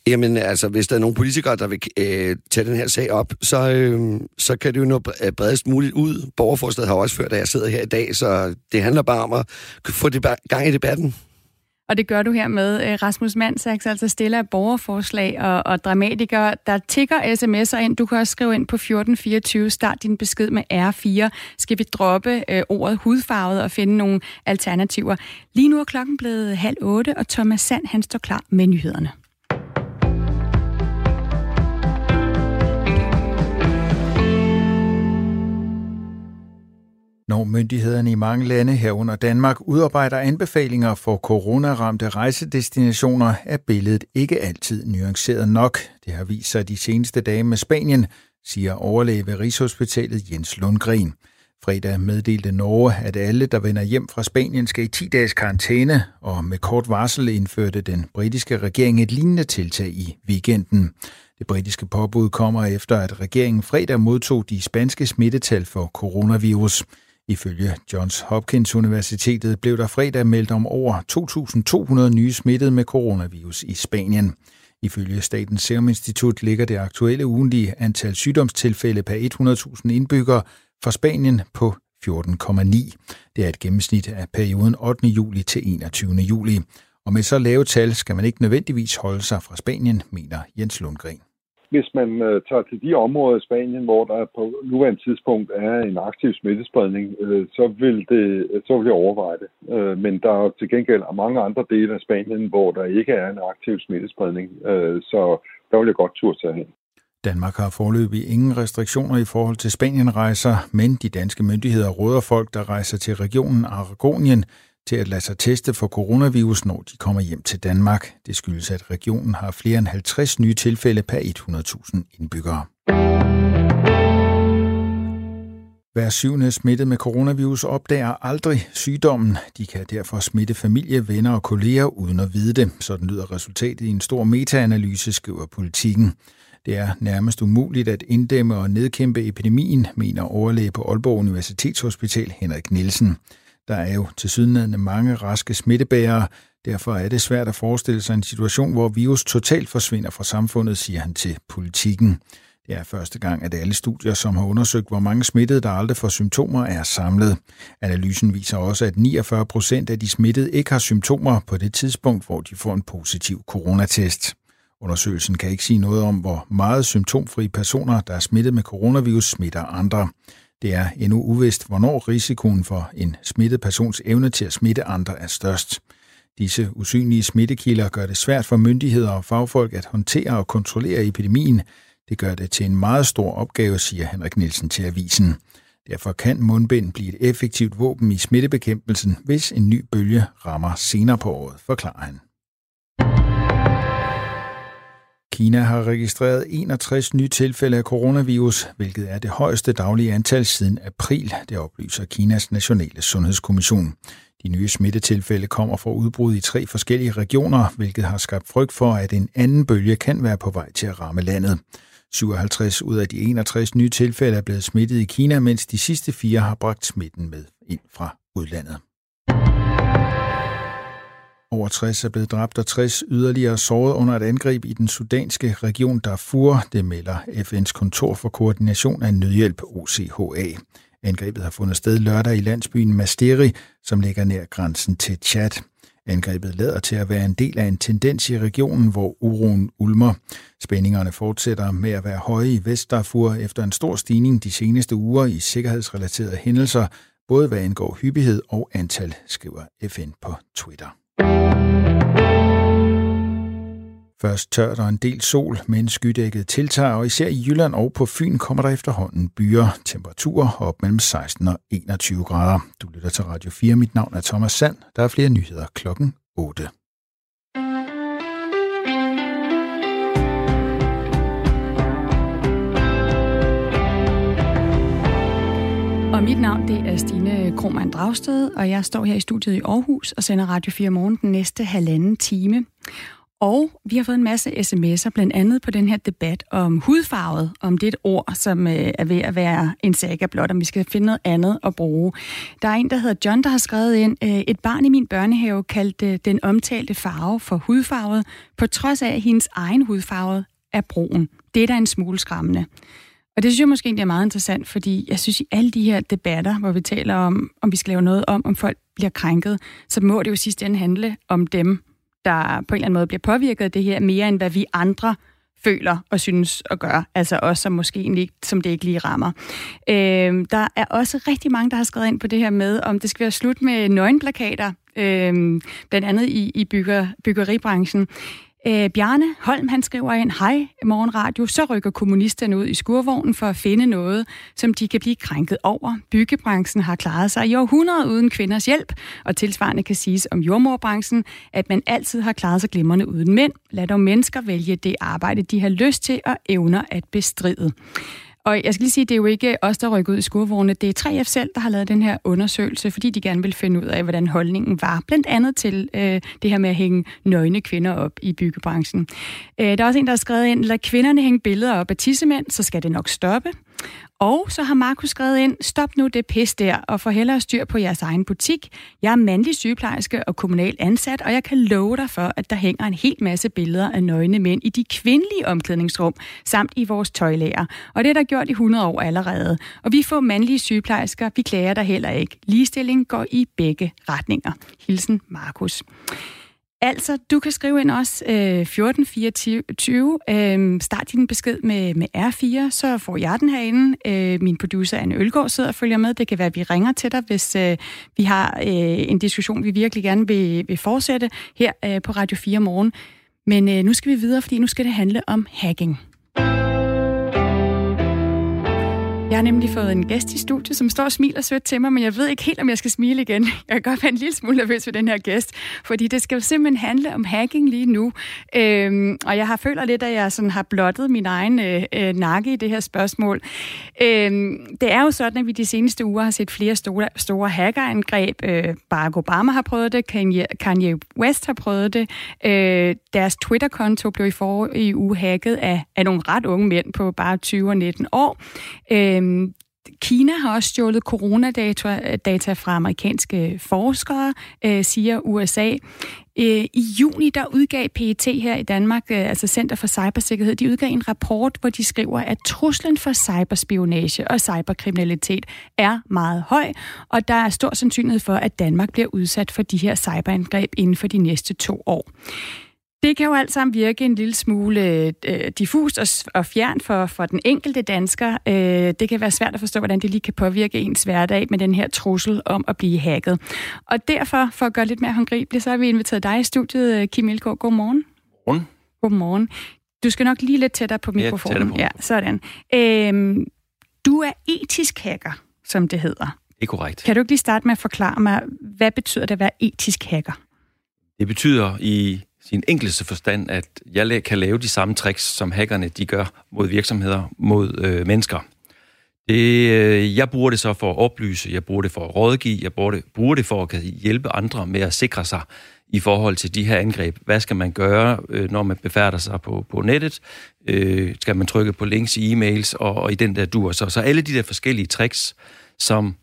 Jamen altså, hvis der er nogle politikere, der vil øh, tage den her sag op, så, øh, så kan det jo nå øh, bredest muligt ud. Borgerforslaget har også ført, at jeg sidder her i dag, så det handler bare om at få det gang i debatten. Og det gør du her med øh, Rasmus Mansaks, altså stiller borgerforslag og, og dramatikere, der tigger sms'er ind. Du kan også skrive ind på 1424, start din besked med R4. Skal vi droppe øh, ordet hudfarvet og finde nogle alternativer? Lige nu er klokken blevet halv otte, og Thomas Sand han står klar med nyhederne. Når myndighederne i mange lande herunder Danmark udarbejder anbefalinger for coronaramte rejsedestinationer, er billedet ikke altid nuanceret nok. Det har vist sig de seneste dage med Spanien, siger overlæge ved Rigshospitalet Jens Lundgren. Fredag meddelte Norge, at alle, der vender hjem fra Spanien, skal i 10 dages karantæne, og med kort varsel indførte den britiske regering et lignende tiltag i weekenden. Det britiske påbud kommer efter, at regeringen fredag modtog de spanske smittetal for coronavirus. Ifølge Johns Hopkins Universitetet blev der fredag meldt om over 2.200 nye smittede med coronavirus i Spanien. Ifølge Statens Serum Institut ligger det aktuelle ugenlige antal sygdomstilfælde per 100.000 indbyggere for Spanien på 14,9. Det er et gennemsnit af perioden 8. juli til 21. juli. Og med så lave tal skal man ikke nødvendigvis holde sig fra Spanien, mener Jens Lundgren hvis man øh, tager til de områder i Spanien, hvor der på nuværende tidspunkt er en aktiv smittespredning, øh, så, vil det, så vil jeg overveje det. Øh, men der er til gengæld mange andre dele af Spanien, hvor der ikke er en aktiv smittespredning, øh, så der vil jeg godt turde tage hen. Danmark har forløbig ingen restriktioner i forhold til Spanienrejser, men de danske myndigheder råder folk, der rejser til regionen Aragonien, til at lade sig teste for coronavirus, når de kommer hjem til Danmark. Det skyldes, at regionen har flere end 50 nye tilfælde per 100.000 indbyggere. Hver syvende smittet med coronavirus opdager aldrig sygdommen. De kan derfor smitte familie, venner og kolleger uden at vide det. Sådan lyder resultatet i en stor metaanalyse, skriver politikken. Det er nærmest umuligt at inddæmme og nedkæmpe epidemien, mener overlæge på Aalborg Universitetshospital Henrik Nielsen. Der er jo til sydenladende mange raske smittebærere. Derfor er det svært at forestille sig en situation, hvor virus totalt forsvinder fra samfundet, siger han til politikken. Det er første gang, at alle studier, som har undersøgt, hvor mange smittede, der aldrig får symptomer, er samlet. Analysen viser også, at 49 procent af de smittede ikke har symptomer på det tidspunkt, hvor de får en positiv coronatest. Undersøgelsen kan ikke sige noget om, hvor meget symptomfri personer, der er smittet med coronavirus, smitter andre. Det er endnu uvist, hvornår risikoen for en smittet persons evne til at smitte andre er størst. Disse usynlige smittekilder gør det svært for myndigheder og fagfolk at håndtere og kontrollere epidemien. Det gør det til en meget stor opgave, siger Henrik Nielsen til avisen. Derfor kan mundbind blive et effektivt våben i smittebekæmpelsen, hvis en ny bølge rammer senere på året, forklarer han. Kina har registreret 61 nye tilfælde af coronavirus, hvilket er det højeste daglige antal siden april, det oplyser Kinas nationale sundhedskommission. De nye smittetilfælde kommer fra udbrud i tre forskellige regioner, hvilket har skabt frygt for, at en anden bølge kan være på vej til at ramme landet. 57 ud af de 61 nye tilfælde er blevet smittet i Kina, mens de sidste fire har bragt smitten med ind fra udlandet. Over 60 er blevet dræbt og 60 yderligere såret under et angreb i den sudanske region Darfur, det melder FN's kontor for koordination af nødhjælp OCHA. Angrebet har fundet sted lørdag i landsbyen Masteri, som ligger nær grænsen til Chad. Angrebet lader til at være en del af en tendens i regionen, hvor uroen ulmer. Spændingerne fortsætter med at være høje i Vestdarfur efter en stor stigning de seneste uger i sikkerhedsrelaterede hændelser, både hvad angår hyppighed og antal, skriver FN på Twitter. Først tørt og en del sol, men skydækket tiltager, og især i Jylland og på Fyn kommer der efterhånden byer. Temperaturer op mellem 16 og 21 grader. Du lytter til Radio 4. Mit navn er Thomas Sand. Der er flere nyheder klokken 8. Og mit navn det er Stine Krohmann Dragsted, og jeg står her i studiet i Aarhus og sender Radio 4 morgen den næste halvanden time. Og vi har fået en masse sms'er, blandt andet på den her debat om hudfarvet, om det er et ord, som øh, er ved at være en saga blot, om vi skal finde noget andet at bruge. Der er en, der hedder John, der har skrevet ind, øh, et barn i min børnehave kaldte den omtalte farve for hudfarvet, på trods af, at hendes egen hudfarve er brun. Det er da en smule skræmmende. Og det synes jeg måske egentlig er meget interessant, fordi jeg synes, i alle de her debatter, hvor vi taler om, om vi skal lave noget om, om folk bliver krænket, så må det jo sidst ende handle om dem, der på en eller anden måde bliver påvirket af det her, mere end hvad vi andre føler og synes og gør. Altså også som måske ikke, som det ikke lige rammer. Øh, der er også rigtig mange, der har skrevet ind på det her med, om det skal være slut med nøgenplakater, øh, blandt andet i, i bygger, byggeribranchen. Øh, Bjarne Holm, han skriver ind, hej morgenradio, så rykker kommunisterne ud i skurvognen for at finde noget, som de kan blive krænket over. Byggebranchen har klaret sig i århundrede uden kvinders hjælp, og tilsvarende kan siges om jordmorbranchen, at man altid har klaret sig glimrende uden mænd. Lad dog mennesker vælge det arbejde, de har lyst til og evner at bestride. Og jeg skal lige sige, det er jo ikke os, der rykker ud i skurvogne. Det er 3F selv, der har lavet den her undersøgelse, fordi de gerne vil finde ud af, hvordan holdningen var. Blandt andet til øh, det her med at hænge nøgne kvinder op i byggebranchen. Øh, der er også en, der har skrevet ind, lad kvinderne hænge billeder op af tissemænd, så skal det nok stoppe. Og så har Markus skrevet ind, stop nu det pis der, og få hellere styr på jeres egen butik. Jeg er mandlig sygeplejerske og kommunal ansat, og jeg kan love dig for, at der hænger en hel masse billeder af nøgne mænd i de kvindelige omklædningsrum, samt i vores tøjlager. Og det er der gjort i 100 år allerede. Og vi får mandlige sygeplejersker, vi klager der heller ikke. Ligestilling går i begge retninger. Hilsen Markus. Altså, du kan skrive ind også øh, 1424. Øh, start din besked med, med R4, så får jeg den herinde. Øh, min producer Anne Ølgaard sidder og følger med. Det kan være, at vi ringer til dig, hvis øh, vi har øh, en diskussion, vi virkelig gerne vil, vil fortsætte her øh, på Radio 4 morgen. Men øh, nu skal vi videre, fordi nu skal det handle om hacking. Jeg har nemlig fået en gæst i studiet, som står og smiler sødt til mig, men jeg ved ikke helt, om jeg skal smile igen. [LAUGHS] Jeg kan godt være en lille smule nervøs ved den her gæst, fordi det skal jo simpelthen handle om hacking lige nu. Øhm, og jeg har føler lidt, at jeg sådan har blottet min egen øh, øh, nakke i det her spørgsmål. Øhm, det er jo sådan, at vi de seneste uger har set flere store, store hackerangreb. Øh, Barack Obama har prøvet det, Kanye, Kanye West har prøvet det. Øh, deres Twitter-konto blev i forrige uge hacket af, af nogle ret unge mænd på bare 20 og 19 år. Øh, Øhm, Kina har også stjålet coronadata data fra amerikanske forskere, øh, siger USA. Øh, I juni der udgav PET her i Danmark, øh, altså Center for Cybersikkerhed, de udgav en rapport, hvor de skriver, at truslen for cyberspionage og cyberkriminalitet er meget høj, og der er stor sandsynlighed for, at Danmark bliver udsat for de her cyberangreb inden for de næste to år. Det kan jo alt sammen virke en lille smule øh, diffust og, og fjern for, for den enkelte dansker. Øh, det kan være svært at forstå, hvordan det lige kan påvirke ens hverdag med den her trussel om at blive hacket. Og derfor, for at gøre lidt mere håndgribeligt, så har vi inviteret dig i studiet, øh, Kim Ilgaard. Godmorgen. Godmorgen. Godmorgen. Du skal nok lige lidt tættere på mikrofonen. Ja, på. ja sådan. Øh, du er etisk hacker, som det hedder. Det er korrekt. Kan du ikke lige starte med at forklare mig, hvad betyder det at være etisk hacker? Det betyder i sin enkleste forstand, at jeg kan lave de samme tricks, som hackerne de gør mod virksomheder, mod øh, mennesker. Det, øh, jeg bruger det så for at oplyse, jeg bruger det for at rådgive, jeg bruger det, bruger det for at hjælpe andre med at sikre sig i forhold til de her angreb. Hvad skal man gøre, øh, når man befærder sig på, på nettet? Øh, skal man trykke på links i e-mails og, og i den der dur? Så, så alle de der forskellige tricks, som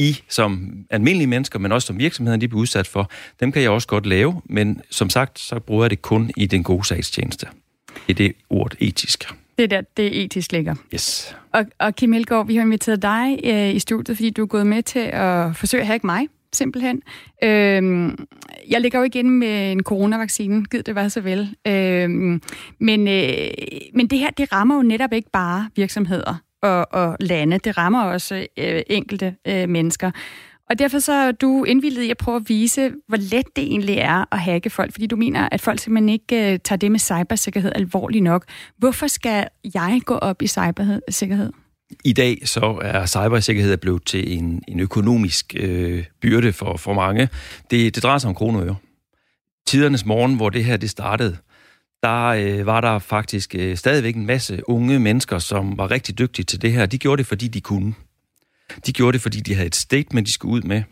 i som almindelige mennesker, men også som virksomheden, de bliver udsat for, dem kan jeg også godt lave, men som sagt, så bruger jeg det kun i den gode sagstjeneste. Det er det ord etisk. Det er der, det er etisk ligger. Yes. Og, og Kim Elgaard, vi har inviteret dig øh, i studiet, fordi du er gået med til at forsøge at hacke mig, simpelthen. Øhm, jeg ligger jo ikke inde med en coronavaccine, givet det var så vel. Øhm, men, øh, men det her, det rammer jo netop ikke bare virksomheder og, og lande. Det rammer også øh, enkelte øh, mennesker. Og derfor så er du indvildet i at prøve at vise, hvor let det egentlig er at hacke folk, fordi du mener, at folk simpelthen ikke øh, tager det med cybersikkerhed alvorligt nok. Hvorfor skal jeg gå op i cybersikkerhed? I dag så er cybersikkerhed blevet til en, en økonomisk øh, byrde for, for mange. Det, det drejer sig om kroner og øre. Tidernes morgen, hvor det her det startede, der øh, var der faktisk øh, stadigvæk en masse unge mennesker, som var rigtig dygtige til det her. De gjorde det, fordi de kunne. De gjorde det, fordi de havde et statement, de skulle ud med.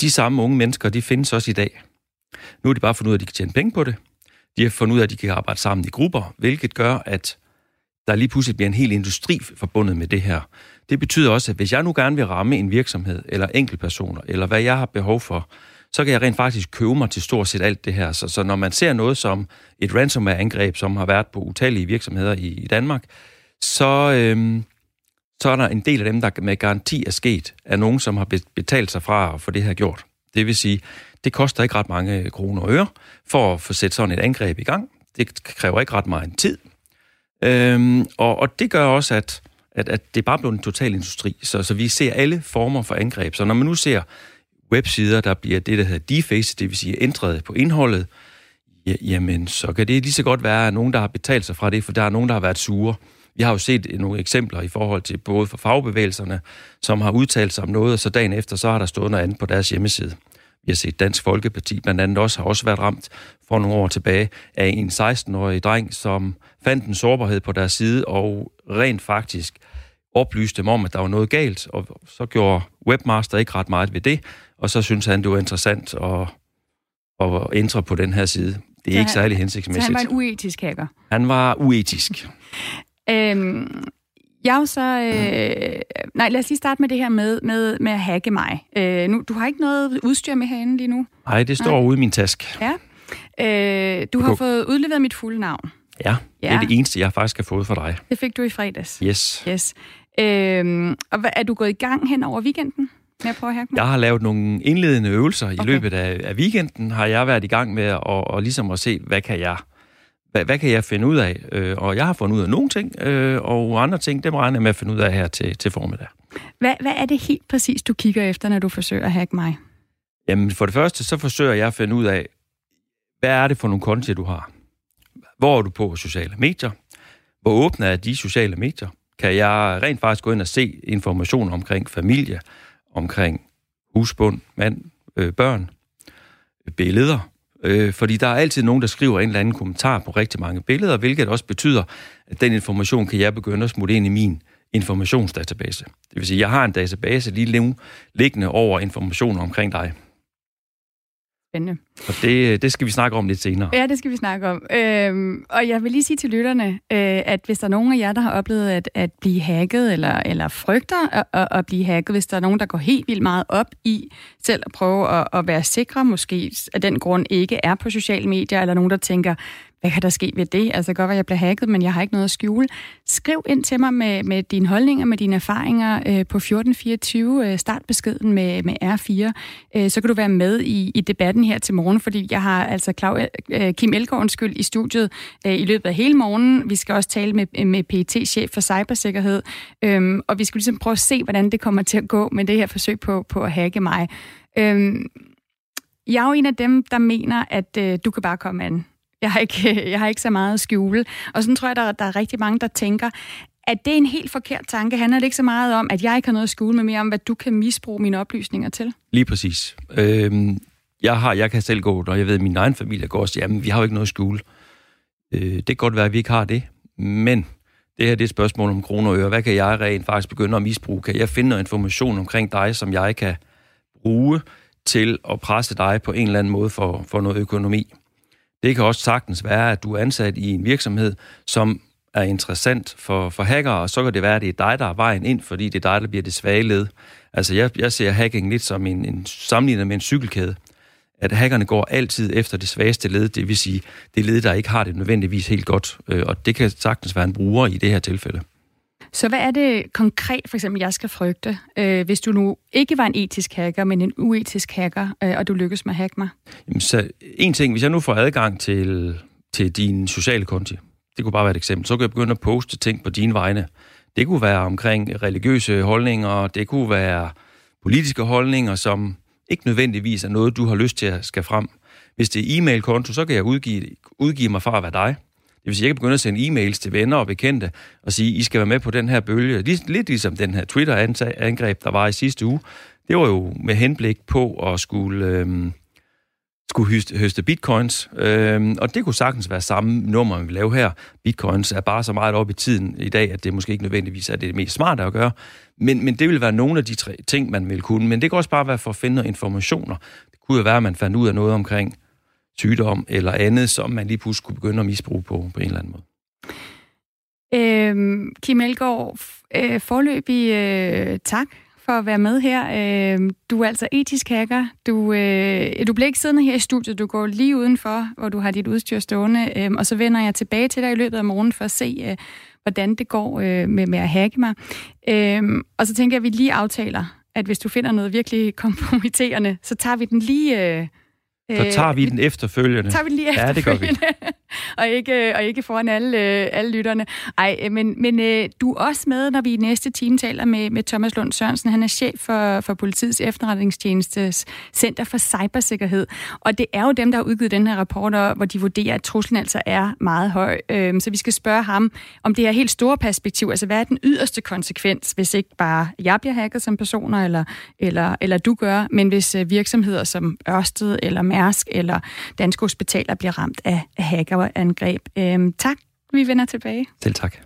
De samme unge mennesker, de findes også i dag. Nu er de bare fundet ud af, at de kan tjene penge på det. De har fundet ud af, at de kan arbejde sammen i grupper, hvilket gør, at der lige pludselig bliver en hel industri forbundet med det her. Det betyder også, at hvis jeg nu gerne vil ramme en virksomhed, eller enkeltpersoner, eller hvad jeg har behov for, så kan jeg rent faktisk købe mig til stort set alt det her. Så, så når man ser noget som et ransomware-angreb, som har været på utallige virksomheder i, i Danmark, så, øhm, så er der en del af dem, der med garanti er sket, af nogen, som har betalt sig fra at få det her gjort. Det vil sige, det koster ikke ret mange kroner og øre for at få sat sådan et angreb i gang. Det kræver ikke ret meget tid. Øhm, og, og det gør også, at, at, at det er bare blevet en total industri. Så, så vi ser alle former for angreb. Så når man nu ser websider, der bliver det, der hedder deface, det vil sige ændret på indholdet, jamen så kan det lige så godt være, at nogen, der har betalt sig fra det, for der er nogen, der har været sure. Vi har jo set nogle eksempler i forhold til både for fagbevægelserne, som har udtalt sig om noget, og så dagen efter, så har der stået noget andet på deres hjemmeside. Vi har set Dansk Folkeparti blandt andet også har også været ramt for nogle år tilbage af en 16-årig dreng, som fandt en sårbarhed på deres side og rent faktisk oplyste dem om, at der var noget galt, og så gjorde webmaster ikke ret meget ved det, og så synes han, det var interessant at, at ændre på den her side. Det er så ikke han, særlig hensigtsmæssigt. Så han var en uetisk hacker? Han var uetisk. [LAUGHS] øhm, jeg er jo så... Øh, nej, lad os lige starte med det her med, med, med at hacke mig. Øh, nu, du har ikke noget udstyr med herinde lige nu? Nej, det står nej. ude i min taske. Ja. Øh, du har fået udleveret mit fulde navn. Ja, ja, det er det eneste, jeg faktisk har fået for dig. Det fik du i fredags? Yes. yes. Øh, og er du gået i gang hen over weekenden? Med at prøve at hacke mig? Jeg har lavet nogle indledende øvelser okay. i løbet af, af weekenden, har jeg været i gang med at, og ligesom at se, hvad kan jeg hvad, hvad kan jeg finde ud af? Øh, og jeg har fundet ud af nogle ting, øh, og andre ting, dem regner jeg med at finde ud af her til, til formiddag. Hvad, hvad er det helt præcis, du kigger efter, når du forsøger at hacke mig? Jamen, for det første, så forsøger jeg at finde ud af, hvad er det for nogle konti, du har? Hvor er du på sociale medier? Hvor åbne er de sociale medier? Kan jeg rent faktisk gå ind og se information omkring familie, omkring husbund, mand, øh, børn, øh, billeder? Øh, fordi der er altid nogen, der skriver en eller anden kommentar på rigtig mange billeder, hvilket også betyder, at den information kan jeg begynde at smutte ind i min informationsdatabase. Det vil sige, at jeg har en database lige nu liggende over information omkring dig. Spændende. Og det, det skal vi snakke om lidt senere. Ja, det skal vi snakke om. Øhm, og jeg vil lige sige til lytterne, øh, at hvis der er nogen af jer, der har oplevet at, at blive hacket, eller, eller frygter at, at, at blive hacket, hvis der er nogen, der går helt vildt meget op i selv at prøve at, at være sikre, måske af den grund ikke er på sociale medier, eller nogen, der tænker, hvad kan der ske ved det? Altså godt at jeg bliver hacket, men jeg har ikke noget at skjule. Skriv ind til mig med, med dine holdninger, med dine erfaringer øh, på 1424. Øh, start beskeden med, med R4. Øh, så kan du være med i, i debatten her til morgen, fordi jeg har altså Klav, øh, Kim Elgaard skyld i studiet øh, i løbet af hele morgenen. Vi skal også tale med, med pt chef for cybersikkerhed, øh, og vi skal ligesom prøve at se, hvordan det kommer til at gå med det her forsøg på, på at hacke mig. Øh, jeg er jo en af dem, der mener, at øh, du kan bare komme an. Jeg har ikke, [LAUGHS] jeg har ikke så meget at skjule. Og sådan tror jeg, der, der er rigtig mange, der tænker, at det er en helt forkert tanke. Handler det ikke så meget om, at jeg ikke har noget at skjule, men mere om, hvad du kan misbruge mine oplysninger til? Lige præcis. Øhm, jeg, har, jeg kan selv gå, når jeg ved, at min egen familie går og siger, jamen, vi har jo ikke noget at skjule. Øh, det kan godt være, at vi ikke har det, men det her det er et spørgsmål om kroner og øre. Hvad kan jeg rent faktisk begynde at misbruge? Kan jeg finde noget information omkring dig, som jeg kan bruge til at presse dig på en eller anden måde for, for noget økonomi? Det kan også sagtens være, at du er ansat i en virksomhed, som er interessant for, for hackere, og så kan det være, at det er dig, der er vejen ind, fordi det er dig, der bliver det svage led. Altså, jeg, jeg ser hacking lidt som en, en sammenlignet med en cykelkæde. At hackerne går altid efter det svageste led, det vil sige det led, der ikke har det nødvendigvis helt godt. Øh, og det kan sagtens være en bruger i det her tilfælde. Så hvad er det konkret, for eksempel, jeg skal frygte, øh, hvis du nu ikke var en etisk hacker, men en uetisk hacker, øh, og du lykkes med at hacke mig? Jamen, så en ting, hvis jeg nu får adgang til, til din sociale konti, det kunne bare være et eksempel, så kan jeg begynde at poste ting på dine vegne. Det kunne være omkring religiøse holdninger, det kunne være politiske holdninger, som ikke nødvendigvis er noget, du har lyst til at skal frem. Hvis det er e-mail-konto, så kan jeg udgive, udgive mig fra at være dig. Det vil sige, jeg kan begynde at sende e-mails til venner og bekendte og sige, I skal være med på den her bølge. Lidt ligesom den her Twitter-angreb, der var i sidste uge. Det var jo med henblik på at skulle Øh, skulle høste, høste bitcoins, øh, og det kunne sagtens være samme nummer, vi laver her. Bitcoins er bare så meget op i tiden i dag, at det måske ikke nødvendigvis er det mest smarte at gøre, men, men det vil være nogle af de tre ting, man vil kunne. Men det kan også bare være for at finde informationer. Det kunne jo være, at man fandt ud af noget omkring sygdom eller andet, som man lige pludselig kunne begynde at misbruge på, på en eller anden måde. Øhm, Kim Elgaard, øh, forløbig øh, tak for at være med her. Øh, du er altså etisk hacker. Du, øh, du bliver ikke siddende her i studiet. Du går lige udenfor, hvor du har dit udstyr stående, øh, og så vender jeg tilbage til dig i løbet af morgenen for at se, øh, hvordan det går øh, med, med at hacke mig. Øh, og så tænker jeg, at vi lige aftaler, at hvis du finder noget virkelig [LAUGHS] kompromitterende, så tager vi den lige... Øh, så tager vi den efterfølgende. Tager vi lige efterfølgende. Ja, det gør vi. [LAUGHS] og, ikke, øh, og ikke foran alle, øh, alle lytterne. Ej, øh, men, men du er også med, når vi i næste time taler med, med Thomas Lund Sørensen. Han er chef for, for politiets efterretningstjenestes Center for Cybersikkerhed. Og det er jo dem, der har udgivet den her rapport, hvor de vurderer, at truslen altså er meget høj. Øhm, så vi skal spørge ham om det her helt store perspektiv. Altså, hvad er den yderste konsekvens, hvis ikke bare jeg bliver hacket som personer, eller, eller, eller du gør, men hvis virksomheder som Ørsted eller Mærsk eller Danske Hospitaler bliver ramt af, hacker hackerangreb. Øhm, tak, vi vender tilbage. Selv tak.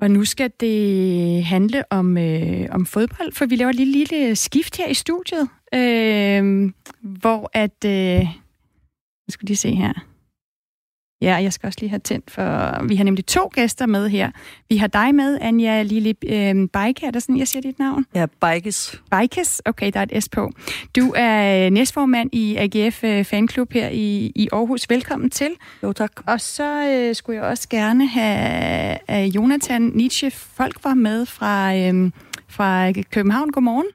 Og nu skal det handle om, øh, om fodbold, for vi laver et lille, lille skift her i studiet, øh, hvor at... Øh, nu skal lige se her. Ja, jeg skal også lige have tændt, for vi har nemlig to gæster med her. Vi har dig med, Anja Lille øh, Bajke, er det sådan, jeg siger dit navn? Ja, Bajkes. Bajkes, okay, der er et S på. Du er næstformand i AGF øh, Fanklub her i, i Aarhus. Velkommen til. Jo, tak. Og så øh, skulle jeg også gerne have øh, Jonathan Nietzsche Folk var med fra, øh, fra København. Godmorgen.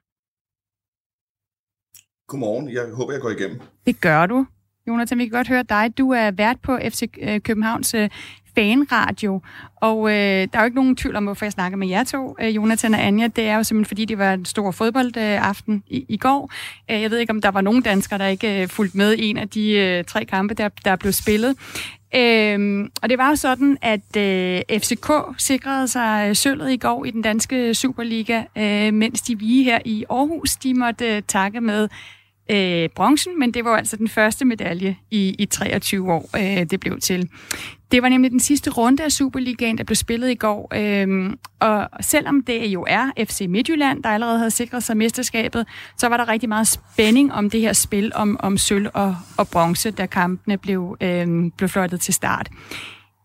Godmorgen. Jeg håber, jeg går igennem. Det gør du. Jonathan, vi kan godt høre dig. Du er vært på FC øh, Københavns øh, fanradio, og øh, der er jo ikke nogen tvivl om, hvorfor jeg snakker med jer to, øh, Jonathan og Anja. Det er jo simpelthen, fordi det var en stor fodboldaften øh, i, i går. Øh, jeg ved ikke, om der var nogen danskere, der ikke øh, fulgte med i en af de øh, tre kampe, der, der blev spillet. Øhm, og det var jo sådan, at øh, FCK sikrede sig øh, sølvet i går i den danske Superliga, øh, mens de vi her i Aarhus, de måtte øh, takke med øh, bronzen, men det var altså den første medalje i, i 23 år, øh, det blev til. Det var nemlig den sidste runde af Superligaen, der blev spillet i går, øh, og selvom det jo er FC Midtjylland, der allerede havde sikret sig mesterskabet, så var der rigtig meget spænding om det her spil om, om sølv og, og bronze, da kampene blev, øh, blev fløjtet til start.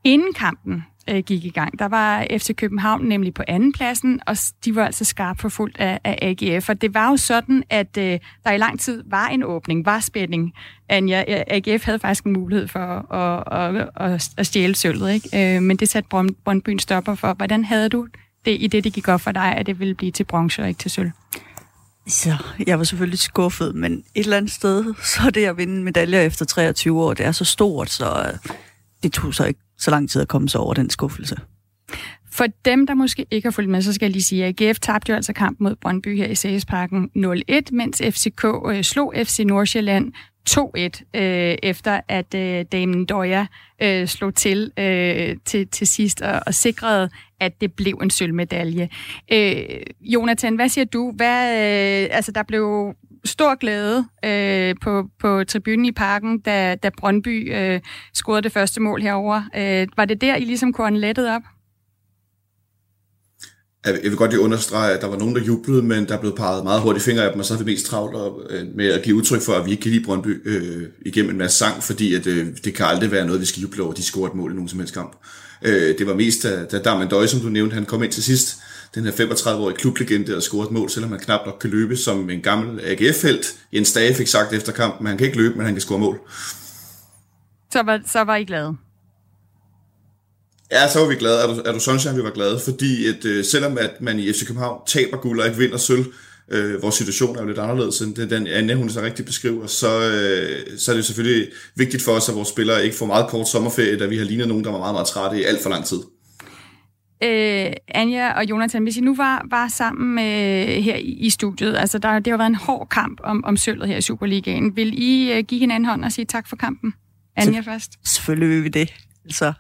Inden kampen, øh, gik i gang. Der var FC København nemlig på anden pladsen, og de var altså skarpt forfulgt af, af AGF. Og det var jo sådan, at øh, der i lang tid var en åbning, var spænding. Anja, AGF havde faktisk en mulighed for at, at, at, at stjæle sølvet, ikke? Øh, men det satte Brøndbyen stopper for. Hvordan havde du det i det, det gik op for dig, at det ville blive til bronze og ikke til sølv? Så jeg var selvfølgelig skuffet, men et eller andet sted, [LAUGHS] så det at vinde medaljer efter 23 år, det er så stort, så øh, det tog så ikke så lang tid at komme sig over den skuffelse. For dem, der måske ikke har fulgt med, så skal jeg lige sige, at AGF tabte jo altså kamp mod Brøndby her i Sagesparken 0-1, mens FCK øh, slog FC Nordsjælland 2-1, øh, efter at øh, Damien Døja øh, slog til, øh, til til sidst og, og sikrede, at det blev en sølvmedalje. Øh, Jonathan, hvad siger du? Hvad, øh, altså, der blev stor glæde øh, på, på tribunen i parken, da, da Brøndby øh, scorede det første mål herover. Øh, var det der, I ligesom kunne lettet op? Jeg vil godt lige understrege, at der var nogen, der jublede, men der blev peget meget hurtigt fingre af dem, og så er vi mest travlt øh, med at give udtryk for, at vi ikke kan lide Brøndby øh, igennem en masse sang, fordi at, øh, det kan aldrig være noget, vi skal juble over, de scorede et mål i nogen som helst kamp. Øh, det var mest, da, da Darman Døje, som du nævnte, han kom ind til sidst, den her 35-årige klublegende og scoret et mål, selvom han knap nok kan løbe som en gammel AGF-felt. Jens Dage fik sagt efter kampen, han kan ikke løbe, men han kan score mål. Så var, så var I glade? Ja, så var vi glade. Er du, er du sunshine, vi var glade, fordi at, øh, selvom at man i FC København taber guld og ikke vinder sølv, øh, vores situation er jo lidt anderledes end den, Anne, hun så rigtig beskriver, så, øh, så er det selvfølgelig vigtigt for os, at vores spillere ikke får meget kort sommerferie, da vi har lignet nogen, der var meget, meget trætte i alt for lang tid. Øh, Anja og Jonathan, hvis I nu var, var sammen øh, her i, i studiet, altså der, det har været en hård kamp om, om sølvet her i Superligaen. Vil I øh, give hinanden hånd og sige tak for kampen? Anja først. Selvfølgelig vil vi det. Altså,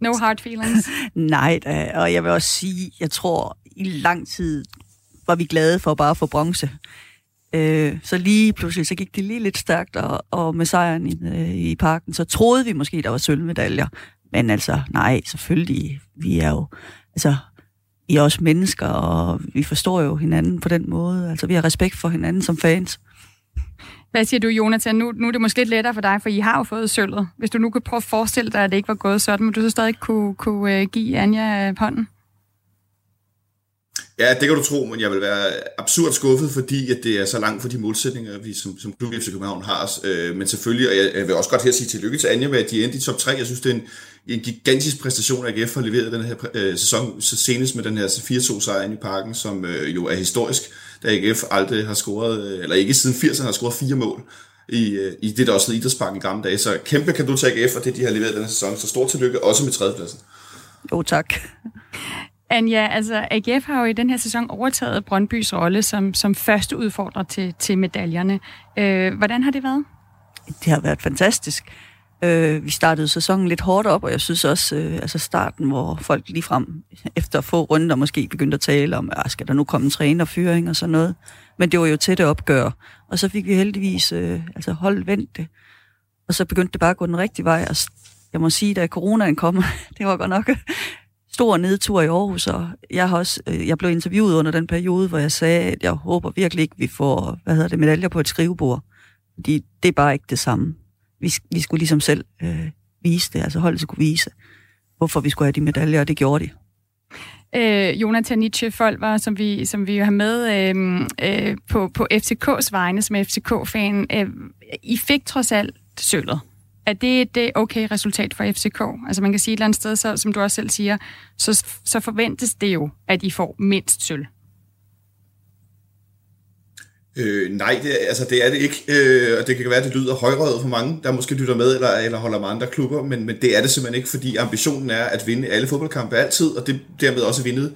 No hard feelings? [LAUGHS] Nej, da. og jeg vil også sige, jeg tror i lang tid var vi glade for bare at få bronze. Øh, så lige pludselig, så gik det lige lidt stærkt, og, og med sejren i, øh, i parken, så troede vi måske, der var sølvmedaljer. Men altså, nej, selvfølgelig, vi er jo, altså, I er også mennesker, og vi forstår jo hinanden på den måde. Altså, vi har respekt for hinanden som fans. Hvad siger du, Jonathan? Nu, nu er det måske lidt lettere for dig, for I har jo fået sølvet. Hvis du nu kunne prøve at forestille dig, at det ikke var gået sådan, må du så stadig kunne, kunne øh, give Anja øh, hånden? Ja, det kan du tro, men jeg vil være absurd skuffet, fordi at det er så langt fra de målsætninger, vi som, som klub FC København har. Øh, men selvfølgelig, og jeg, jeg vil også godt her sige tillykke til Anja med, at de endte i top 3. Jeg synes, det er en, en gigantisk præstation, at AGF har leveret den her øh, sæson, så senest med den her 4-2 sejr i parken, som øh, jo er historisk, da AGF aldrig har scoret, øh, eller ikke siden 80'erne har scoret fire mål i, øh, i det, der også hed Idrætsparken i gamle dage. Så kæmpe kan du til AGF, og det, de har leveret den her sæson. Så stort tillykke, også med tredjepladsen. Jo, tak. Anja, altså AGF har jo i den her sæson overtaget Brøndbys rolle som, som første udfordrer til, til medaljerne. Øh, hvordan har det været? Det har været fantastisk. Øh, vi startede sæsonen lidt hårdt op, og jeg synes også, øh, altså starten, hvor folk lige frem efter få runder måske begyndte at tale om, ah, skal der nu komme en trænerfyring og sådan noget. Men det var jo tætte opgør. Og så fik vi heldigvis øh, altså holdt vendt det. Og så begyndte det bare at gå den rigtige vej. Og jeg må sige, da coronaen kom, [LAUGHS] det var godt nok stor nedtur i Aarhus, og jeg, har også, øh, jeg blev interviewet under den periode, hvor jeg sagde, at jeg håber virkelig ikke, vi får hvad hedder det, medaljer på et skrivebord. Fordi det er bare ikke det samme. Vi, vi skulle ligesom selv øh, vise det, altså holdet skulle vise, hvorfor vi skulle have de medaljer, og det gjorde de. Øh, Jonathan Nietzsche Folver, som vi, som vi jo har med øh, øh, på, på FCK's vegne som FCK-fan. Øh, I fik trods alt sølvet er det det øh, okay resultat for FCK? Altså man kan sige et eller andet sted, så, som du også selv siger, så, så forventes det jo, at I får mindst sølv. Øh, nej, det, altså det er det ikke, øh, og det kan være, at det lyder højrøget for mange, der måske lytter med eller, eller holder med andre klubber, men, men det er det simpelthen ikke, fordi ambitionen er at vinde alle fodboldkampe altid, og det dermed også vinde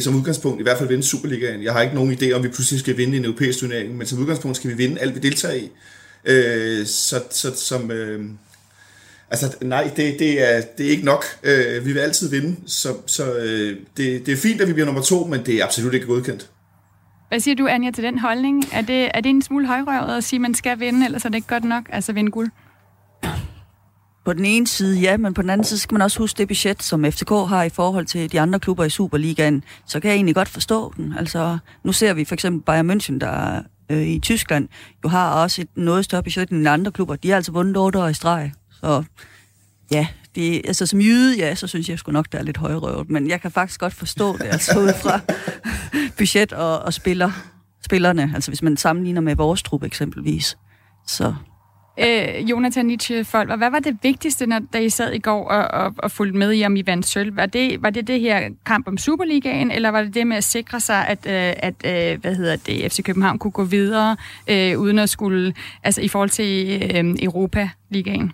som udgangspunkt, i hvert fald vinde Superligaen. Jeg har ikke nogen idé om, vi pludselig skal vinde en europæisk turnering, men som udgangspunkt skal vi vinde alt, vi deltager i. Øh, så, så som, øh, altså nej, det, det, er, det er ikke nok. Øh, vi vil altid vinde, så, så øh, det, det er fint, at vi bliver nummer to, men det er absolut ikke godkendt. Hvad siger du, Anja, til den holdning? Er det, er det en smule højrøvet at sige, at man skal vinde, ellers er det ikke godt nok, altså vinde guld? På den ene side, ja, men på den anden side skal man også huske det budget, som FCK har i forhold til de andre klubber i Superligaen. Så kan jeg egentlig godt forstå den. Altså, nu ser vi for eksempel Bayern München, der øh, i Tyskland jo har også et noget større budget end andre klubber. De har altså vundet 8 år i streg. Og ja, det, altså som jyde, ja, så synes jeg sgu nok, der er lidt højrøvet. Men jeg kan faktisk godt forstå det, altså ud fra [LAUGHS] budget og, og spiller, spillerne. Altså hvis man sammenligner med vores trup eksempelvis. Så Øh, Jonathan Nietzsche Folk, hvad var det vigtigste, når, da I sad i går og, og, og fulgte med i, om I vandt sølv? Var det, var det det her kamp om Superligaen, eller var det det med at sikre sig, at, øh, at øh, hvad hedder det, FC København kunne gå videre, øh, uden at skulle, altså i forhold til øh, Europa-ligaen?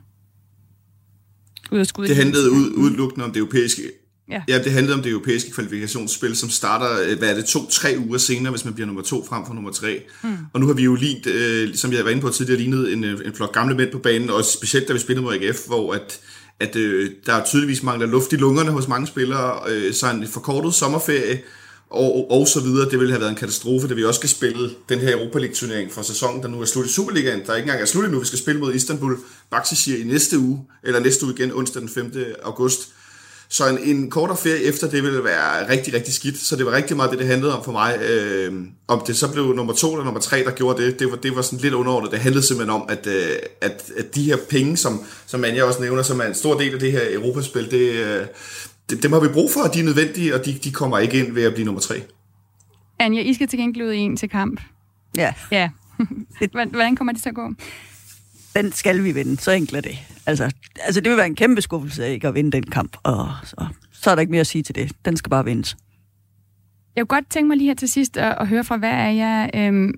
Ud det handlede ud, udelukkende om det europæiske Ja. ja, det handlede om det europæiske kvalifikationsspil, som starter, øh, hvad er det, to-tre uger senere, hvis man bliver nummer to frem for nummer tre. Mm. Og nu har vi jo lige, øh, som jeg var inde på tidligere, lignet en, øh, en flok gamle mænd på banen, og specielt da vi spillede mod AGF, hvor at, at øh, der tydeligvis mangler luft i lungerne hos mange spillere, øh, så en forkortet sommerferie, og, og så videre, det ville have været en katastrofe, da vi også skal spille den her Europa League-turnering for sæsonen, der nu er slut i Superligaen, der ikke engang er slut endnu, vi skal spille mod Istanbul Baksishir i næste uge, eller næste uge igen, onsdag den 5. august. Så en, en kortere ferie efter det ville være rigtig, rigtig skidt. Så det var rigtig meget det, det handlede om for mig. Øh, om det så blev nummer to eller nummer tre, der gjorde det, det var, det var sådan lidt underordnet. Det handlede simpelthen om, at, øh, at, at de her penge, som, som Anja også nævner, som er en stor del af det her Europaspil, det, øh, det, dem har vi brug for, og de er nødvendige, og de, de kommer ikke ind ved at blive nummer tre. Anja, I skal til gengæld ud i en til kamp. Ja. Ja. [LAUGHS] Hvordan kommer det til at gå? Den skal vi vinde, så enkelt er det. Altså, altså det vil være en kæmpe skuffelse ikke at vinde den kamp, og så, så er der ikke mere at sige til det. Den skal bare vindes. Jeg kunne godt tænke mig lige her til sidst at, at høre fra, hvad er jeg, øhm,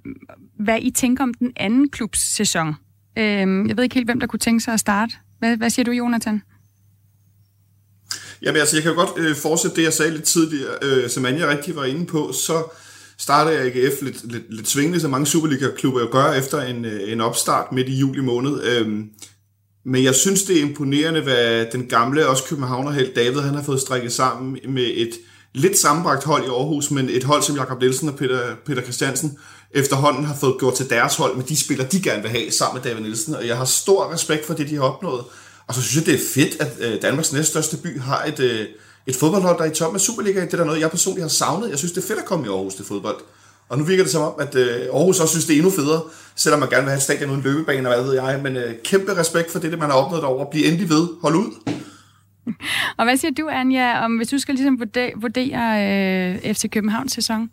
hvad I tænker om den anden klubs sæson. Øhm, jeg ved ikke helt, hvem der kunne tænke sig at starte. Hvad, hvad siger du, Jonathan? Jamen altså, jeg kan jo godt øh, fortsætte det, jeg sagde lidt tidligere. Øh, som Anja rigtig var inde på, så startede AGF lidt, lidt, lidt svingende, som mange Superliga-klubber jo gør efter en, øh, en opstart midt i juli måned. Øhm, men jeg synes, det er imponerende, hvad den gamle, også københavnerhelt David, han har fået strikket sammen med et lidt sammenbragt hold i Aarhus, men et hold som Jakob Nielsen og Peter, Peter Christiansen efterhånden har fået gjort til deres hold med de spillere, de gerne vil have sammen med David Nielsen. Og jeg har stor respekt for det, de har opnået. Og så synes jeg, det er fedt, at øh, Danmarks næststørste by har et, øh, et fodboldhold, der er i toppen af Superligaen. Det er der noget, jeg personligt har savnet. Jeg synes, det er fedt at komme i Aarhus til fodbold. Og nu virker det som om, at øh, Aarhus også synes, det er endnu federe, selvom man gerne vil have et stadion uden løbebane og hvad ved jeg. Men øh, kæmpe respekt for det, det man har opnået derovre. Bliv endelig ved. Hold ud. [LAUGHS] Og hvad siger du, Anja, om hvis du skal ligesom vurdere, vurdere øh, FC Københavns sæson?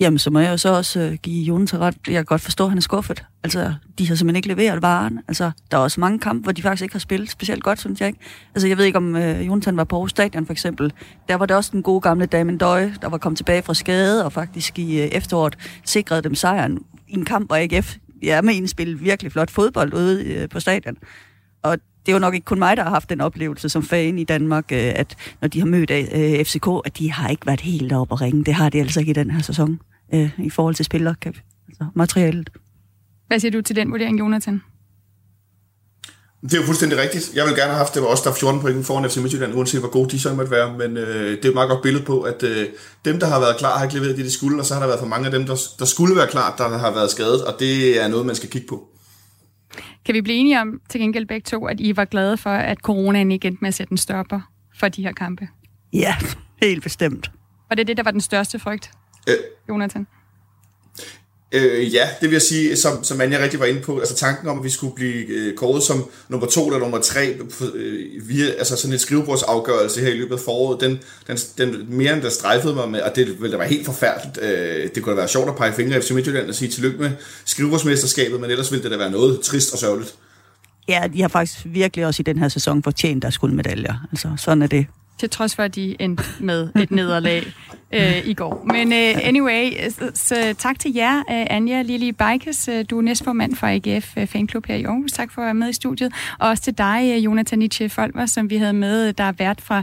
Jamen, så må jeg jo så også øh, give Jonas ret. Jeg kan godt forstå, at han er skuffet. Altså, de har simpelthen ikke leveret varen. Altså, der er også mange kampe, hvor de faktisk ikke har spillet specielt godt, synes jeg ikke. Altså, jeg ved ikke, om øh, Jonathan var på Aarhus Stadion, for eksempel. Der var det også den gode gamle Damien Døje, der var kommet tilbage fra skade, og faktisk i øh, efteråret sikrede dem sejren i en kamp, hvor AGF ja, med en spil virkelig flot fodbold ude øh, på stadion. Og det er jo nok ikke kun mig, der har haft den oplevelse som fan i Danmark, øh, at når de har mødt øh, FCK, at de har ikke været helt oppe at ringe. Det har de altså ikke i den her sæson øh, i forhold til spillere, altså materialet. Hvad siger du til den vurdering, Jonathan? Det er jo fuldstændig rigtigt. Jeg vil gerne have haft, det var også der er 14 point foran FC Midtjylland, uanset hvor gode de så måtte være. Men øh, det er et meget godt billede på, at øh, dem, der har været klar, har ikke leveret det, de skulle, og så har der været for mange af dem, der, der skulle være klar, der har været skadet, og det er noget, man skal kigge på. Kan vi blive enige om til gengæld begge to, at I var glade for, at coronaen ikke endte med at sætte en stopper for de her kampe? Ja, helt bestemt. Og det er det, der var den største frygt, øh, Jonathan? Øh, ja, det vil jeg sige, som, som Anja rigtig var inde på, altså tanken om, at vi skulle blive øh, kåret som nummer to eller nummer tre øh, via altså sådan en skrivebordsafgørelse her i løbet af foråret, den, den, den mere end der strejfede mig med, og det ville da være helt forfærdeligt. Øh, det kunne da være sjovt at pege fingre af FC Midtjylland og sige tillykke med skrivebordsmesterskabet, men ellers ville det da være noget trist og sørgeligt. Ja, de har faktisk virkelig også i den her sæson fortjent deres guldmedaljer. Altså, sådan er det til trods for, at de endte med et nederlag øh, i går. Men øh, anyway, så, så tak til jer, øh, Anja Lili Bikes. Øh, du er næstformand for AGF øh, Fanclub her i Aarhus. Tak for at være med i studiet. Og også til dig, øh, Jonathan Nietzsche Folmer, som vi havde med, øh, der er vært fra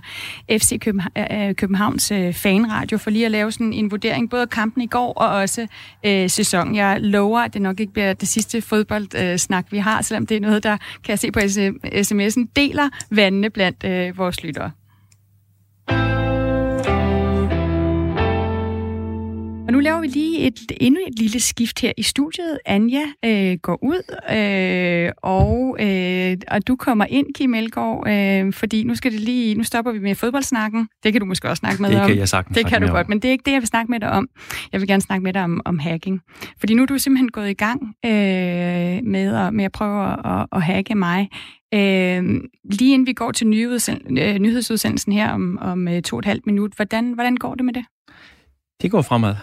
FC København, øh, øh, Københavns øh, fanradio, for lige at lave sådan en vurdering, både af kampen i går og også øh, sæson. Jeg lover, at det nok ikke bliver det sidste fodboldsnak, vi har, selvom det er noget, der, kan jeg se på sms'en, deler vandene blandt øh, vores lyttere. thank you Og nu laver vi lige et, endnu et lille skift her i studiet. Anja øh, går ud, øh, og, øh, og du kommer ind, Kim Elgaard, øh, fordi nu skal det lige, nu stopper vi med fodboldsnakken. Det kan du måske også snakke med det om. Det kan jeg sagtens Det kan du godt, om. men det er ikke det, jeg vil snakke med dig om. Jeg vil gerne snakke med dig om, om hacking. Fordi nu er du simpelthen gået i gang øh, med, at, med at prøve at, at hacke mig. Øh, lige inden vi går til øh, nyhedsudsendelsen her om, om øh, to og et halvt minut, hvordan, hvordan går det med det? Det går fremad.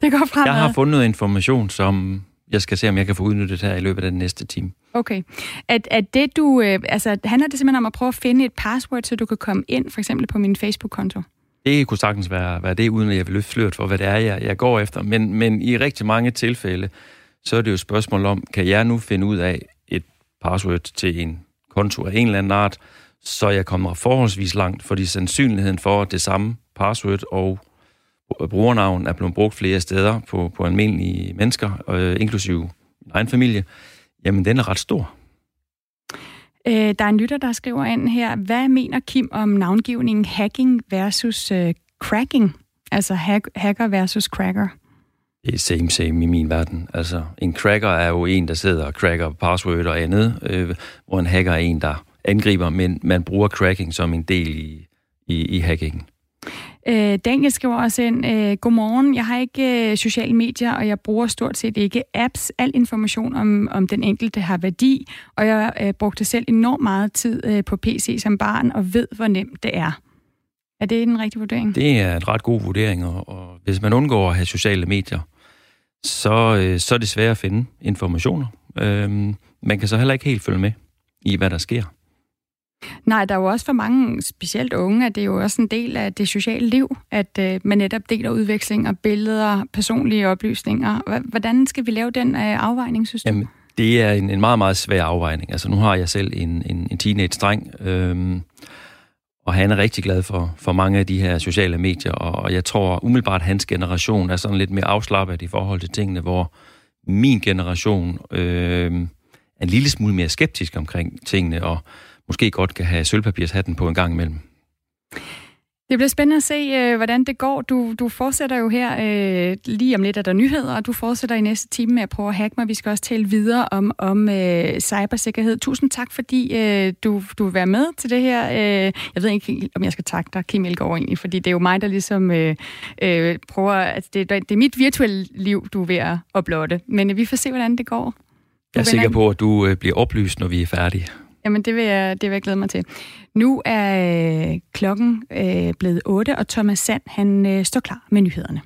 Det går fremad. Jeg har fundet noget information, som jeg skal se, om jeg kan få udnyttet her i løbet af den næste time. Okay. At, at det du, øh, altså, handler det simpelthen om at prøve at finde et password, så du kan komme ind, for eksempel på min Facebook-konto? Det kunne sagtens være, være det, uden at jeg vil løfte flørt for, hvad det er, jeg, jeg går efter. Men, men i rigtig mange tilfælde, så er det jo et spørgsmål om, kan jeg nu finde ud af et password til en konto af en eller anden art, så jeg kommer forholdsvis langt, fordi sandsynligheden for, at det samme password og brugernavn er blevet brugt flere steder på, på almindelige mennesker, øh, inklusive min egen familie, jamen den er ret stor. Øh, der er en lytter, der skriver ind her, hvad mener Kim om navngivningen hacking versus øh, cracking? Altså hack, hacker versus cracker? Det er same same i min verden. Altså, en cracker er jo en, der sidder og cracker password og andet, øh, hvor en hacker er en, der angriber, men man bruger cracking som en del i, i, i hackingen. Øh, Daniel skriver også ind, øh, Godmorgen, jeg har ikke øh, sociale medier, og jeg bruger stort set ikke apps. Al information om, om den enkelte har værdi, og jeg øh, brugte selv enormt meget tid øh, på PC som barn, og ved, hvor nemt det er. Er det en rigtig vurdering? Det er en ret god vurdering, og, og hvis man undgår at have sociale medier, så, øh, så er det svært at finde informationer. Øh, man kan så heller ikke helt følge med i, hvad der sker. Nej, der er jo også for mange, specielt unge, at det er jo også en del af det sociale liv, at øh, man netop deler udvekslinger, billeder, personlige oplysninger. Hvordan skal vi lave den øh, afvejning, synes du? Jamen, det er en, en meget, meget svær afvejning. Altså, nu har jeg selv en, en, en teenage-dreng, øhm, og han er rigtig glad for, for mange af de her sociale medier, og jeg tror umiddelbart, at hans generation er sådan lidt mere afslappet i forhold til tingene, hvor min generation øh, er en lille smule mere skeptisk omkring tingene, og måske godt kan have sølvpapirshatten på en gang imellem. Det bliver spændende at se, øh, hvordan det går. Du, du fortsætter jo her øh, lige om lidt, er der nyheder, og du fortsætter i næste time med at prøve at hacke mig. Vi skal også tale videre om, om øh, cybersikkerhed. Tusind tak, fordi øh, du, du vil være med til det her. Øh, jeg ved ikke, om jeg skal takke dig, Kim Elgaard, egentlig, fordi det er jo mig, der ligesom øh, øh, prøver... Altså, det, det er mit virtuelle liv, du er ved at uploade. Men øh, vi får se, hvordan det går. Du jeg er sikker på, at du øh, bliver oplyst, når vi er færdige. Jamen, det vil, jeg, det vil jeg glæde mig til. Nu er øh, klokken øh, blevet 8, og Thomas Sand han øh, står klar med nyhederne.